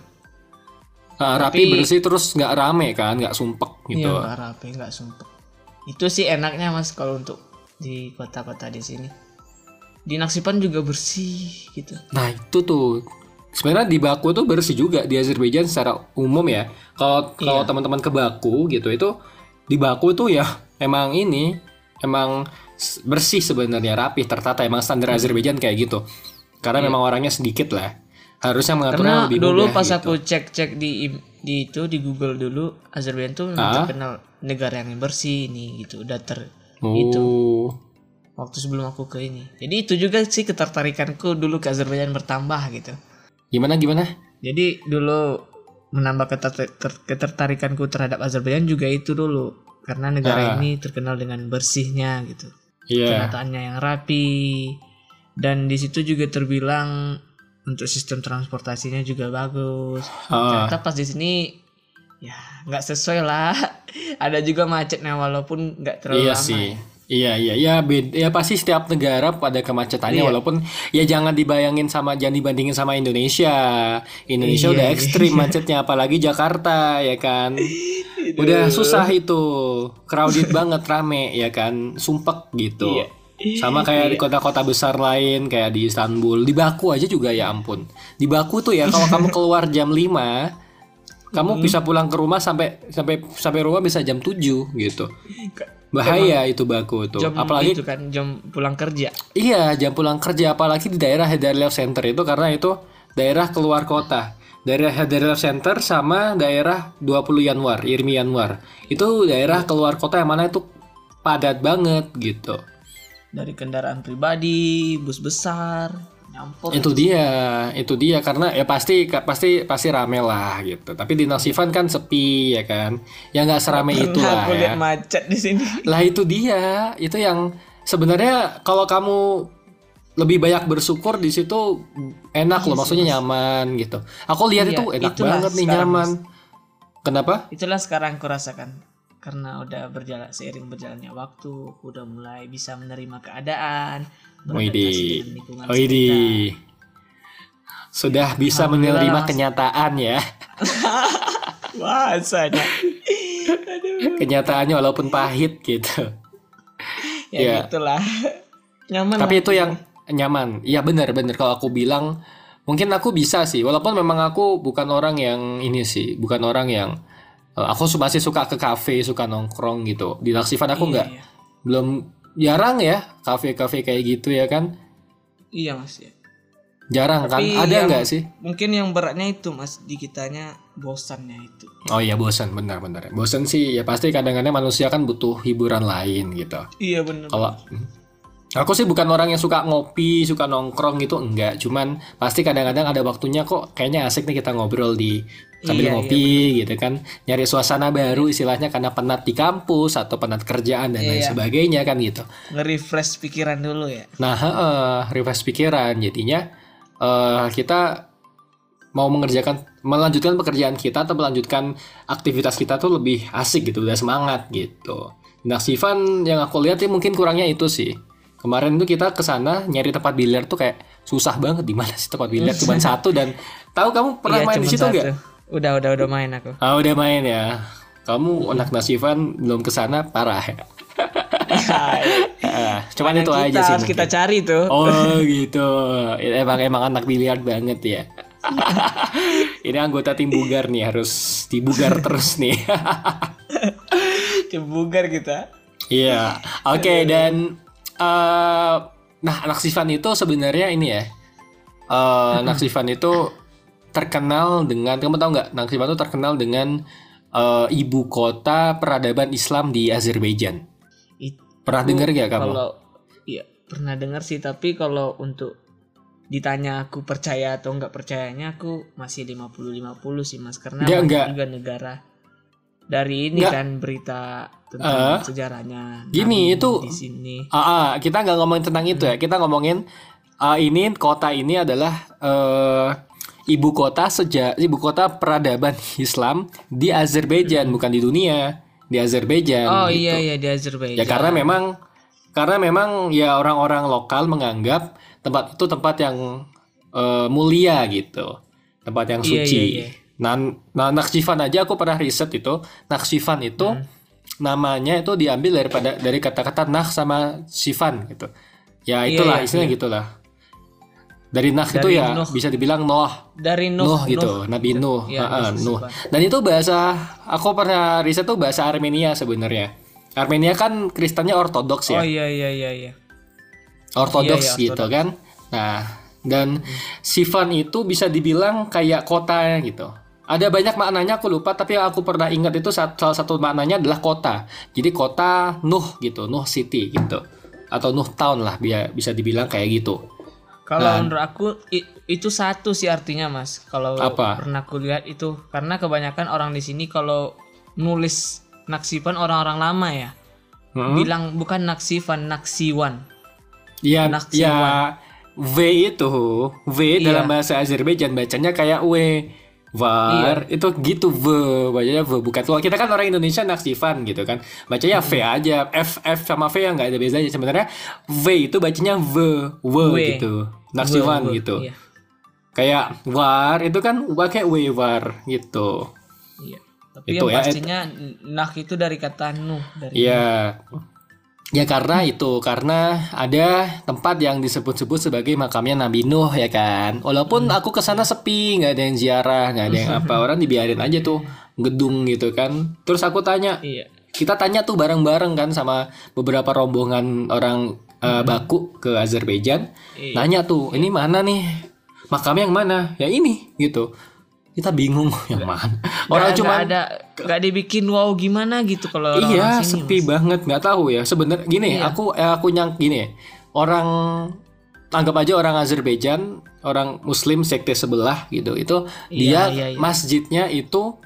Ah, rapi Tapi- bersih terus nggak rame kan, nggak sumpek Iya gitu. nggak rapi nggak sumpah. Itu sih enaknya mas kalau untuk di kota-kota di sini. Di Naksipan juga bersih gitu. Nah itu tuh sebenarnya di Baku tuh bersih juga di Azerbaijan secara umum ya. Kalau kalau Iya. teman-teman ke Baku gitu itu di Baku tuh ya emang ini emang bersih sebenarnya rapi tertata emang standar Azerbaijan kayak gitu. Karena memang orangnya sedikit lah. Harusnya mengaturnya Iya. Karena lebih dulu mudah pas gitu. aku cek-cek di di itu di Google dulu Azerbaijan tuh Ah. terkenal negara yang bersih nih gitu. Udah ter Oh. itu waktu sebelum aku ke ini. Jadi itu juga sih ketertarikanku dulu ke Azerbaijan bertambah gitu. Gimana gimana? Jadi dulu menambah keter- ter- ketertarikanku terhadap Azerbaijan juga itu dulu karena negara Ah. ini terkenal dengan bersihnya gitu. Iya. Penataannya yang rapi dan di situ juga terbilang untuk sistem transportasinya juga bagus. Oh. Ternyata pas di sini ya nggak sesuai lah. Ada juga macetnya walaupun nggak terlalu Iya lama. sih. ya. Iya iya ya beda ya pasti setiap negara pada kemacetannya Iya. walaupun ya jangan dibayangin sama jangan dibandingin sama Indonesia. Indonesia Iya, udah iya. ekstrim macetnya apalagi Jakarta ya kan. Udah susah itu. Crowded banget rame ya kan. Sumpek gitu. Iya. Sama kayak di kota-kota besar lain kayak di Istanbul, di Baku aja juga ya ampun. Di Baku tuh ya kalau kamu keluar jam 5 kamu bisa pulang ke rumah sampai sampai sampai rumah bisa jam 7 gitu. Bahaya itu Baku tuh. Jam apalagi itu kan jam pulang kerja. iya jam pulang kerja apalagi di daerah Hedarlev Center itu karena itu daerah keluar kota. Daerah Hedarlev Center sama daerah 20 Januar, Irmi Januar. Itu daerah keluar kota yang mana itu padat banget gitu. Dari kendaraan pribadi, bus besar, nyampur. Itu dia, itu dia karena ya pasti pasti pasti rame lah gitu. Tapi di Nasivan kan sepi ya kan. Ya nggak serame itu lah ya. macet di sini. Lah itu dia, itu yang sebenarnya kalau kamu lebih banyak bersyukur di situ enak loh, maksudnya nyaman gitu. Aku lihat Iya, itu enak banget nih nyaman. Kenapa? Itulah sekarang aku rasakan karena udah berjalan seiring berjalannya waktu, aku udah mulai bisa menerima keadaan, lingkungan Oh, ini sekitar. sudah bisa Alhamdulillah, menerima kenyataan ya. Bahasanya. Kenyataannya walaupun pahit gitu. Ya Iya. gitulah. Nyaman. Tapi lah. itu yang nyaman. Iya benar benar kalau aku bilang mungkin aku bisa sih walaupun memang aku bukan orang yang ini sih, bukan orang yang eh, aku masih suka ke kafe, suka nongkrong gitu. Di Laksivan aku Iya, nggak iya. belum jarang ya kafe-kafe kayak gitu ya kan. Iya mas ya. Jarang kan? Tapi Ada yang- nggak sih? Mungkin yang beratnya itu mas di kitanya bosannya itu. Oh iya bosan benar-benar. Bosan sih ya pasti kadang-kadang manusia kan butuh hiburan lain gitu. Iya benar. Kalau aku sih bukan orang yang suka ngopi, suka nongkrong gitu enggak. Cuman pasti kadang-kadang ada waktunya kok kayaknya asik nih kita ngobrol di sambil Iya, ngopi gitu kan. Nyari suasana baru istilahnya karena penat di kampus atau penat kerjaan dan lain Iya. sebagainya kan gitu. Nge-refresh pikiran dulu ya. Nah, heeh, refresh pikiran jadinya eh kita mau mengerjakan melanjutkan pekerjaan kita atau melanjutkan aktivitas kita tuh lebih asik gitu, udah semangat gitu. Nah, Sivan yang aku lihat sih mungkin kurangnya itu sih. Kemarin tuh kita ke sana nyari tempat biliar tuh kayak susah banget di mana sih tempat biliar cuma satu dan tahu kamu pernah Iya, main di situ nggak? Udah udah udah main aku. Ah udah main ya. Kamu anak Nasivan belum ke sana parah ya. Ah, cuman itu kita aja sih. harus mungkin. kita cari tuh. Oh gitu. Emang emang anak biliar banget ya. Ini anggota tim bugar nih harus dibugar terus nih. Cebugar kita. Iya. Oke dan eh nah anak Sifan itu sebenarnya ini ya. Eh anak Sifan itu terkenal dengan kamu tahu nggak? Anak Sifan itu terkenal dengan eh, ibu kota peradaban Islam di Azerbaijan. It- Pernah dengar nggak kamu? Kalau iya pernah dengar sih tapi kalau untuk ditanya aku percaya atau nggak percayanya aku masih 50-50 sih Mas karena banyak nggak. juga negara dari ini Nggak. kan berita tentang Eh, sejarahnya gini, itu- di sini Ah, ah, kita nggak ngomongin tentang itu ya. Kita ngomongin ah, ini kota ini adalah eh, ibu kota sejak ibu kota peradaban Islam di Azerbaijan, bukan di dunia, di Azerbaijan. oh gitu. iya iya di Azerbaijan Ya karena memang karena memang ya orang-orang lokal menganggap tempat itu tempat yang eh, mulia gitu, tempat yang Iya, suci. iya, iya. Nah, nah Nakshivan aja aku pernah riset itu, Nakshivan itu Hmm. namanya itu diambil daripada dari kata-kata Nakh sama Sivan gitu. Ya Iya, itulah iya, istilahnya iya. gitulah. Dari itu Dari ya Nuh. bisa dibilang Noah, dari Nuh, Nuh, gitu, Nabi Nuh, Iya, Ha-ha, Nuh Nuh. Dan itu bahasa aku pernah riset tuh bahasa Armenia sebenarnya. Armenia kan Kristennya ortodoks ya. oh iya iya iya iya ortodoks Iya, iya, gitu kan. Nah, dan Sivan itu bisa dibilang kayak kota gitu. Ada banyak maknanya aku lupa, tapi yang aku pernah ingat itu salah satu maknanya adalah kota. Jadi kota Nuh gitu, Nuh City gitu. Atau Nuh Town lah, bisa dibilang kayak gitu. Kalau Dan- menurut aku i- itu satu sih artinya mas. Kalau Apa? pernah aku lihat itu karena kebanyakan orang di sini kalau nulis naksipan orang-orang lama ya Hmm? bilang bukan naksivan naksiwan. Iya, Naksiwan. ya V itu V Iya. dalam bahasa Azerbaijan bacanya kayak W. Var. Itu gitu V. Bacanya V bukan kalau kita kan orang Indonesia naksifan gitu kan. Bacanya V aja. F F sama V yang nggak ada bedanya sebenarnya V itu bacanya V W, W. gitu. Naksifan W, W, gitu. Iya. kayak war itu kan pakai W war gitu. Iya. Tapi Itu yang ya, pastinya nah itu dari kata nuh dari Iya. Ya karena itu karena ada tempat yang disebut-sebut sebagai makamnya Nabi Nuh ya kan. Walaupun aku ke sana sepi, nggak ada yang ziarah, nggak ada yang apa, orang dibiarin aja tuh gedung gitu kan. Terus aku tanya, Iya. kita tanya tuh bareng-bareng kan sama beberapa rombongan orang eh, Baku ke Azerbaijan. Iya. Nanya tuh, ini mana nih? Makamnya yang mana? Ya ini gitu. Kita bingung yang mana. Orang cuma ada nggak dibikin wow gimana gitu kalau orang Iya, sini. sepi banget, nggak tahu ya. Sebenarnya gini, Iya. aku eh, aku nyang gini, orang anggap aja orang Azerbaijan, orang Muslim sekte sebelah gitu. Itu Iya, dia iya, iya. masjidnya itu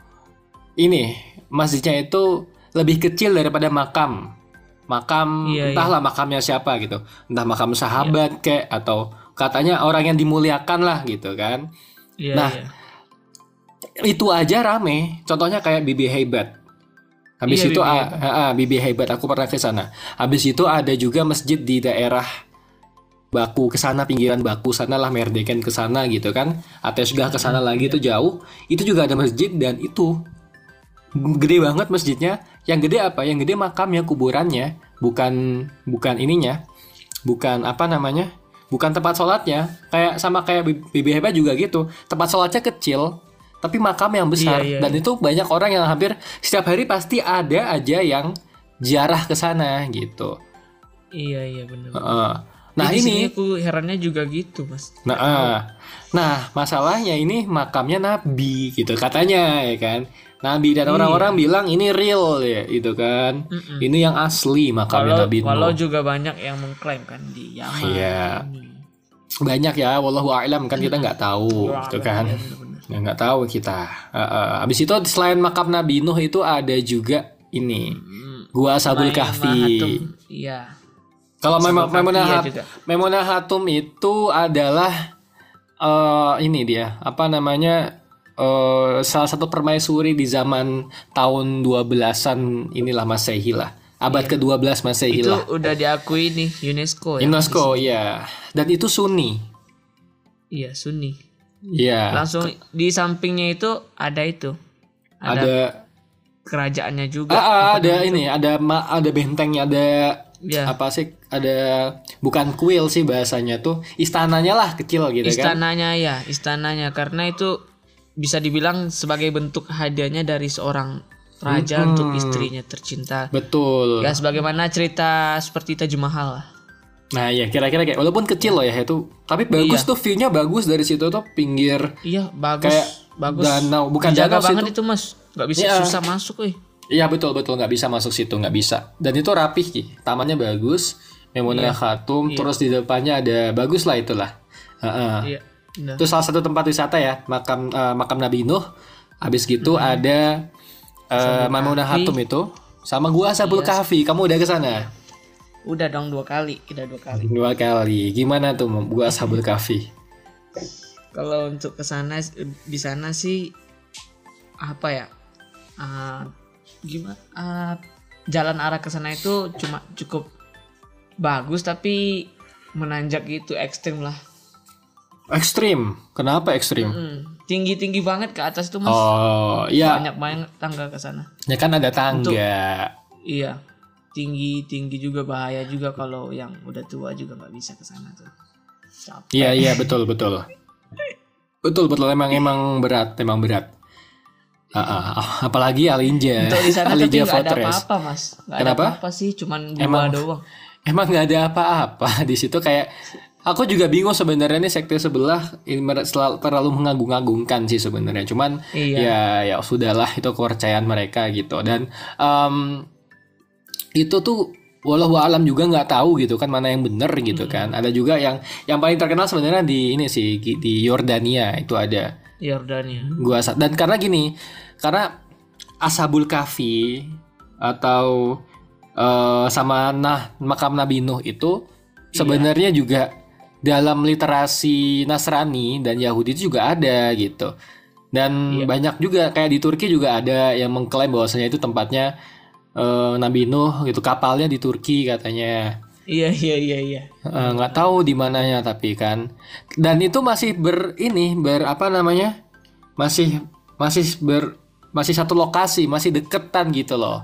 ini, masjidnya itu lebih kecil daripada makam. Makam Iya, entahlah makamnya siapa gitu. Entah makam sahabat kek atau katanya orang yang dimuliakan lah gitu kan. Iya, Nah, iya. Itu aja rame. Contohnya kayak Bibi Hebat. Habis Iya, itu Bibi Hebat aku pernah ke sana. Habis itu ada juga masjid di daerah Baku ke sana pinggiran Baku sana lah Merdeken ke sana gitu kan. Atesgah ke sana lagi itu jauh. Itu juga ada masjid dan itu gede banget masjidnya. Yang gede apa? Yang gede makamnya kuburannya, bukan bukan ininya. Bukan apa namanya? Bukan tempat sholatnya. Kayak sama kayak Bibi Hebat juga gitu. Tempat sholatnya kecil, tapi makam yang besar. Iya, iya, Dan itu banyak orang yang hampir setiap hari pasti ada aja yang ziarah ke sana gitu. Iya, iya benar. Heeh. Nah Di sini ini, aku herannya juga gitu, Mas. nah, ah. nah masalahnya ini makamnya Nabi gitu katanya ya kan. Nabi dan Iya. orang-orang bilang ini real ya gitu kan. Mm-mm. Ini yang asli makamnya Kalau Nabi kalau Nuh. juga banyak yang mengklaim kan di Yaman. Iya. ini. Banyak ya, wallahu a'lam kan kita nggak tahu gitu kan. Iya. Ya nggak tahu kita. Uh, uh, Habis itu selain makam Nabi Nuh itu ada juga ini Hmm. Gua Sabul Kahfi. Iya. Kalau Sabul Mem- Kahfi Memunah ya. Memunah Hatum itu adalah eh ini dia apa namanya eh salah satu permaisuri di zaman tahun 12-an inilah Masehi lah. Abad ke-12 Masehi Iya. Itu udah diakui nih UNESCO ya. UNESCO ya. Dan itu Sunni. Iya, Sunni. Iya. Langsung di sampingnya itu ada itu. Ada, Ada kerajaannya juga. ah, ah, ada ini, ada ma- ada bentengnya, ada Ya, apa sih? Ada bukan kuil sih bahasanya tuh. Istananya lah kecil gitu kan. istananya ya, istananya karena itu bisa dibilang sebagai bentuk hadiahnya dari seorang raja Hmm. untuk istrinya tercinta. Betul. Ya sebagaimana cerita seperti Taj Mahal lah. Nah ya kira-kira kayak walaupun kecil loh ya itu, tapi bagus Iya. tuh view-nya bagus dari situ tuh pinggir Iya, bagus. Kayak bagus. danau, bukan Dijaga danau sih banget itu. itu, Mas. Nggak bisa Iya. susah masuk, eh. Iya betul betul nggak bisa masuk situ nggak bisa. Dan itu rapih Ki. Tamannya bagus, Memunah Khatum, terus di depannya ada bagus lah itulah. Heeh. Iya. Nah, Itu salah satu tempat wisata ya makam eh, makam Nabi Nuh. Habis gitu ada eh, Memunah Kahfi. Khatum itu sama gua Sabul Kahfi. Kamu udah ke sana? Udah dong dua kali, kita dua kali. Dua kali. Gimana tuh gua Sabul Kahfi? Kalau untuk ke sana di sana sih apa ya? Ah, gimana? Ah, jalan arah ke sana itu cuma cukup bagus tapi menanjak gitu ekstrim lah. Ekstrim. Kenapa ekstrim? Hmm, tinggi-tinggi banget ke atas tuh Mas. Oh, iya. Banyak banget tangga ke sana. Ya kan ada tangga. Iya. Tinggi-tinggi juga bahaya juga kalau yang udah tua juga nggak bisa ke sana tuh. Capek. Iya iya betul betul. Betul betul emang emang berat emang berat. Ah, apalagi Alinja. Untuk di sana tapi Alinja nggak ada Fortress. apa-apa mas. Ada Kenapa? apa-apa sih, cuman gua Emang- doang. Emang nggak ada apa-apa di situ kayak aku juga bingung sebenarnya nih sekte sebelah ini terlalu mengagung-agungkan sih sebenarnya. Cuman Iya. ya ya sudahlah itu kepercayaan mereka gitu dan em, itu tuh walau alam juga nggak tahu gitu kan mana yang benar gitu kan. Ada juga yang yang paling terkenal sebenarnya di ini sih di Yordania itu ada Yordania. gua dan karena gini karena ashabul kahfi atau eh, sama nah makam Nabi Nuh itu sebenarnya juga dalam literasi Nasrani dan Yahudi itu juga ada gitu. Dan Iya. banyak juga kayak di Turki juga ada yang mengklaim bahwasanya itu tempatnya eh, Nabi Nuh gitu kapalnya di Turki katanya. Iya iya iya iya. Eh, nggak tahu di mananya tapi kan. Dan itu masih ber ini ber apa namanya? Masih masih ber masih satu lokasi, masih deketan gitu loh.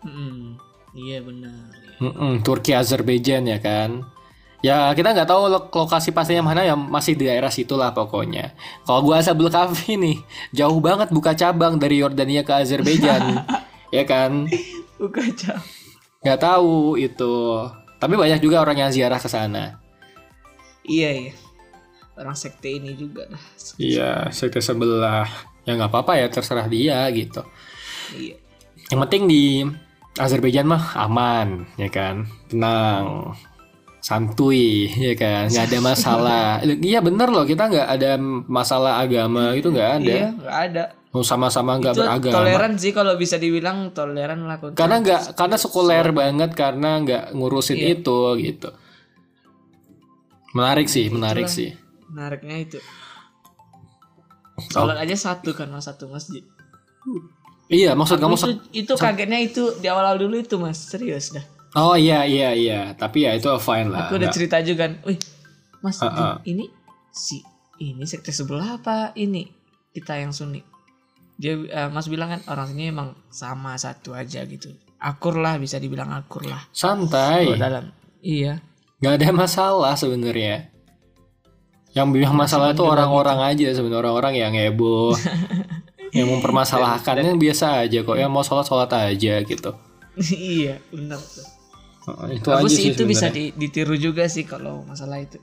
Mm-mm. Iya benar. iya. Mm-mm, Turki Azerbaijan ya kan. Ya kita nggak tahu lo- lokasi pastinya mana ya masih di daerah situlah pokoknya. Kalau gua Ashabul Kahfi nih jauh banget buka cabang dari Yordania ke Azerbaijan, ya kan? Bukan jam. Nggak tahu itu. Tapi banyak juga orang yang ziarah ke sana. Iya iya. Orang sekte ini juga dah. Iya, sekte sebelah. Ya nggak apa-apa ya terserah dia gitu. Iya. Yang penting di Azerbaijan mah aman, ya kan? Tenang, santuy, ya kan? Nggak ada masalah. Iya bener loh, kita nggak ada masalah agama itu nggak ada. Iya, nggak ada. Mau sama-sama nggak beragama. toleran sih kalau bisa dibilang toleran lah. Karena nggak, karena sekuler banget, karena nggak ngurusin Iya. itu gitu. Menarik sih, menarik Itulah. sih. Menariknya itu. Sholat aja satu kan mas satu masjid. Iya, maksud kamu. itu, itu kagetnya itu di awal-awal dulu itu mas serius dah. Oh iya iya iya, tapi ya itu fine lah. Aku udah cerita juga kan, wih mas Ah, ah. ini si ini sekte sebelah apa ini kita yang Sunni. Dia eh, mas bilang kan orang sini emang sama satu aja gitu. Akur lah bisa dibilang akur lah. Santai. Kalau dalam iya nggak ada masalah sebenarnya yang bilang masalah itu orang-orang aja sebenarnya orang-orang yang heboh yang mempermasalahkannya biasa aja kok yang mau sholat sholat aja gitu iya benar tuh. Heeh, itu Bagus aja sih itu bisa sebenarnya. di- ditiru juga sih kalau masalah itu.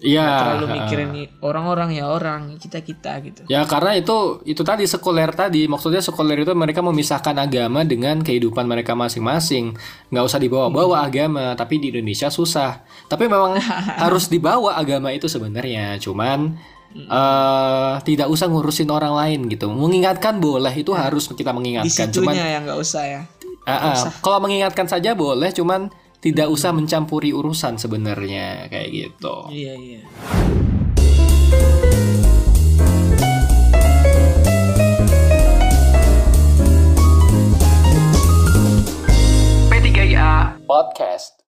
Iya terlalu mikirin orang-orang ya orang kita kita gitu. ya karena itu itu tadi sekuler tadi. Maksudnya sekuler itu mereka memisahkan agama dengan kehidupan mereka masing-masing. Nggak usah dibawa-bawa agama tapi di Indonesia susah. Tapi memang harus dibawa agama itu sebenarnya. Cuman eh tidak usah ngurusin orang lain gitu. Mengingatkan boleh itu harus kita mengingatkan. Cuman yang nggak usah ya. ah, ah, kalau mengingatkan saja boleh cuman tidak hmm. usah mencampuri urusan sebenarnya kayak gitu. Iya iya. P3A Podcast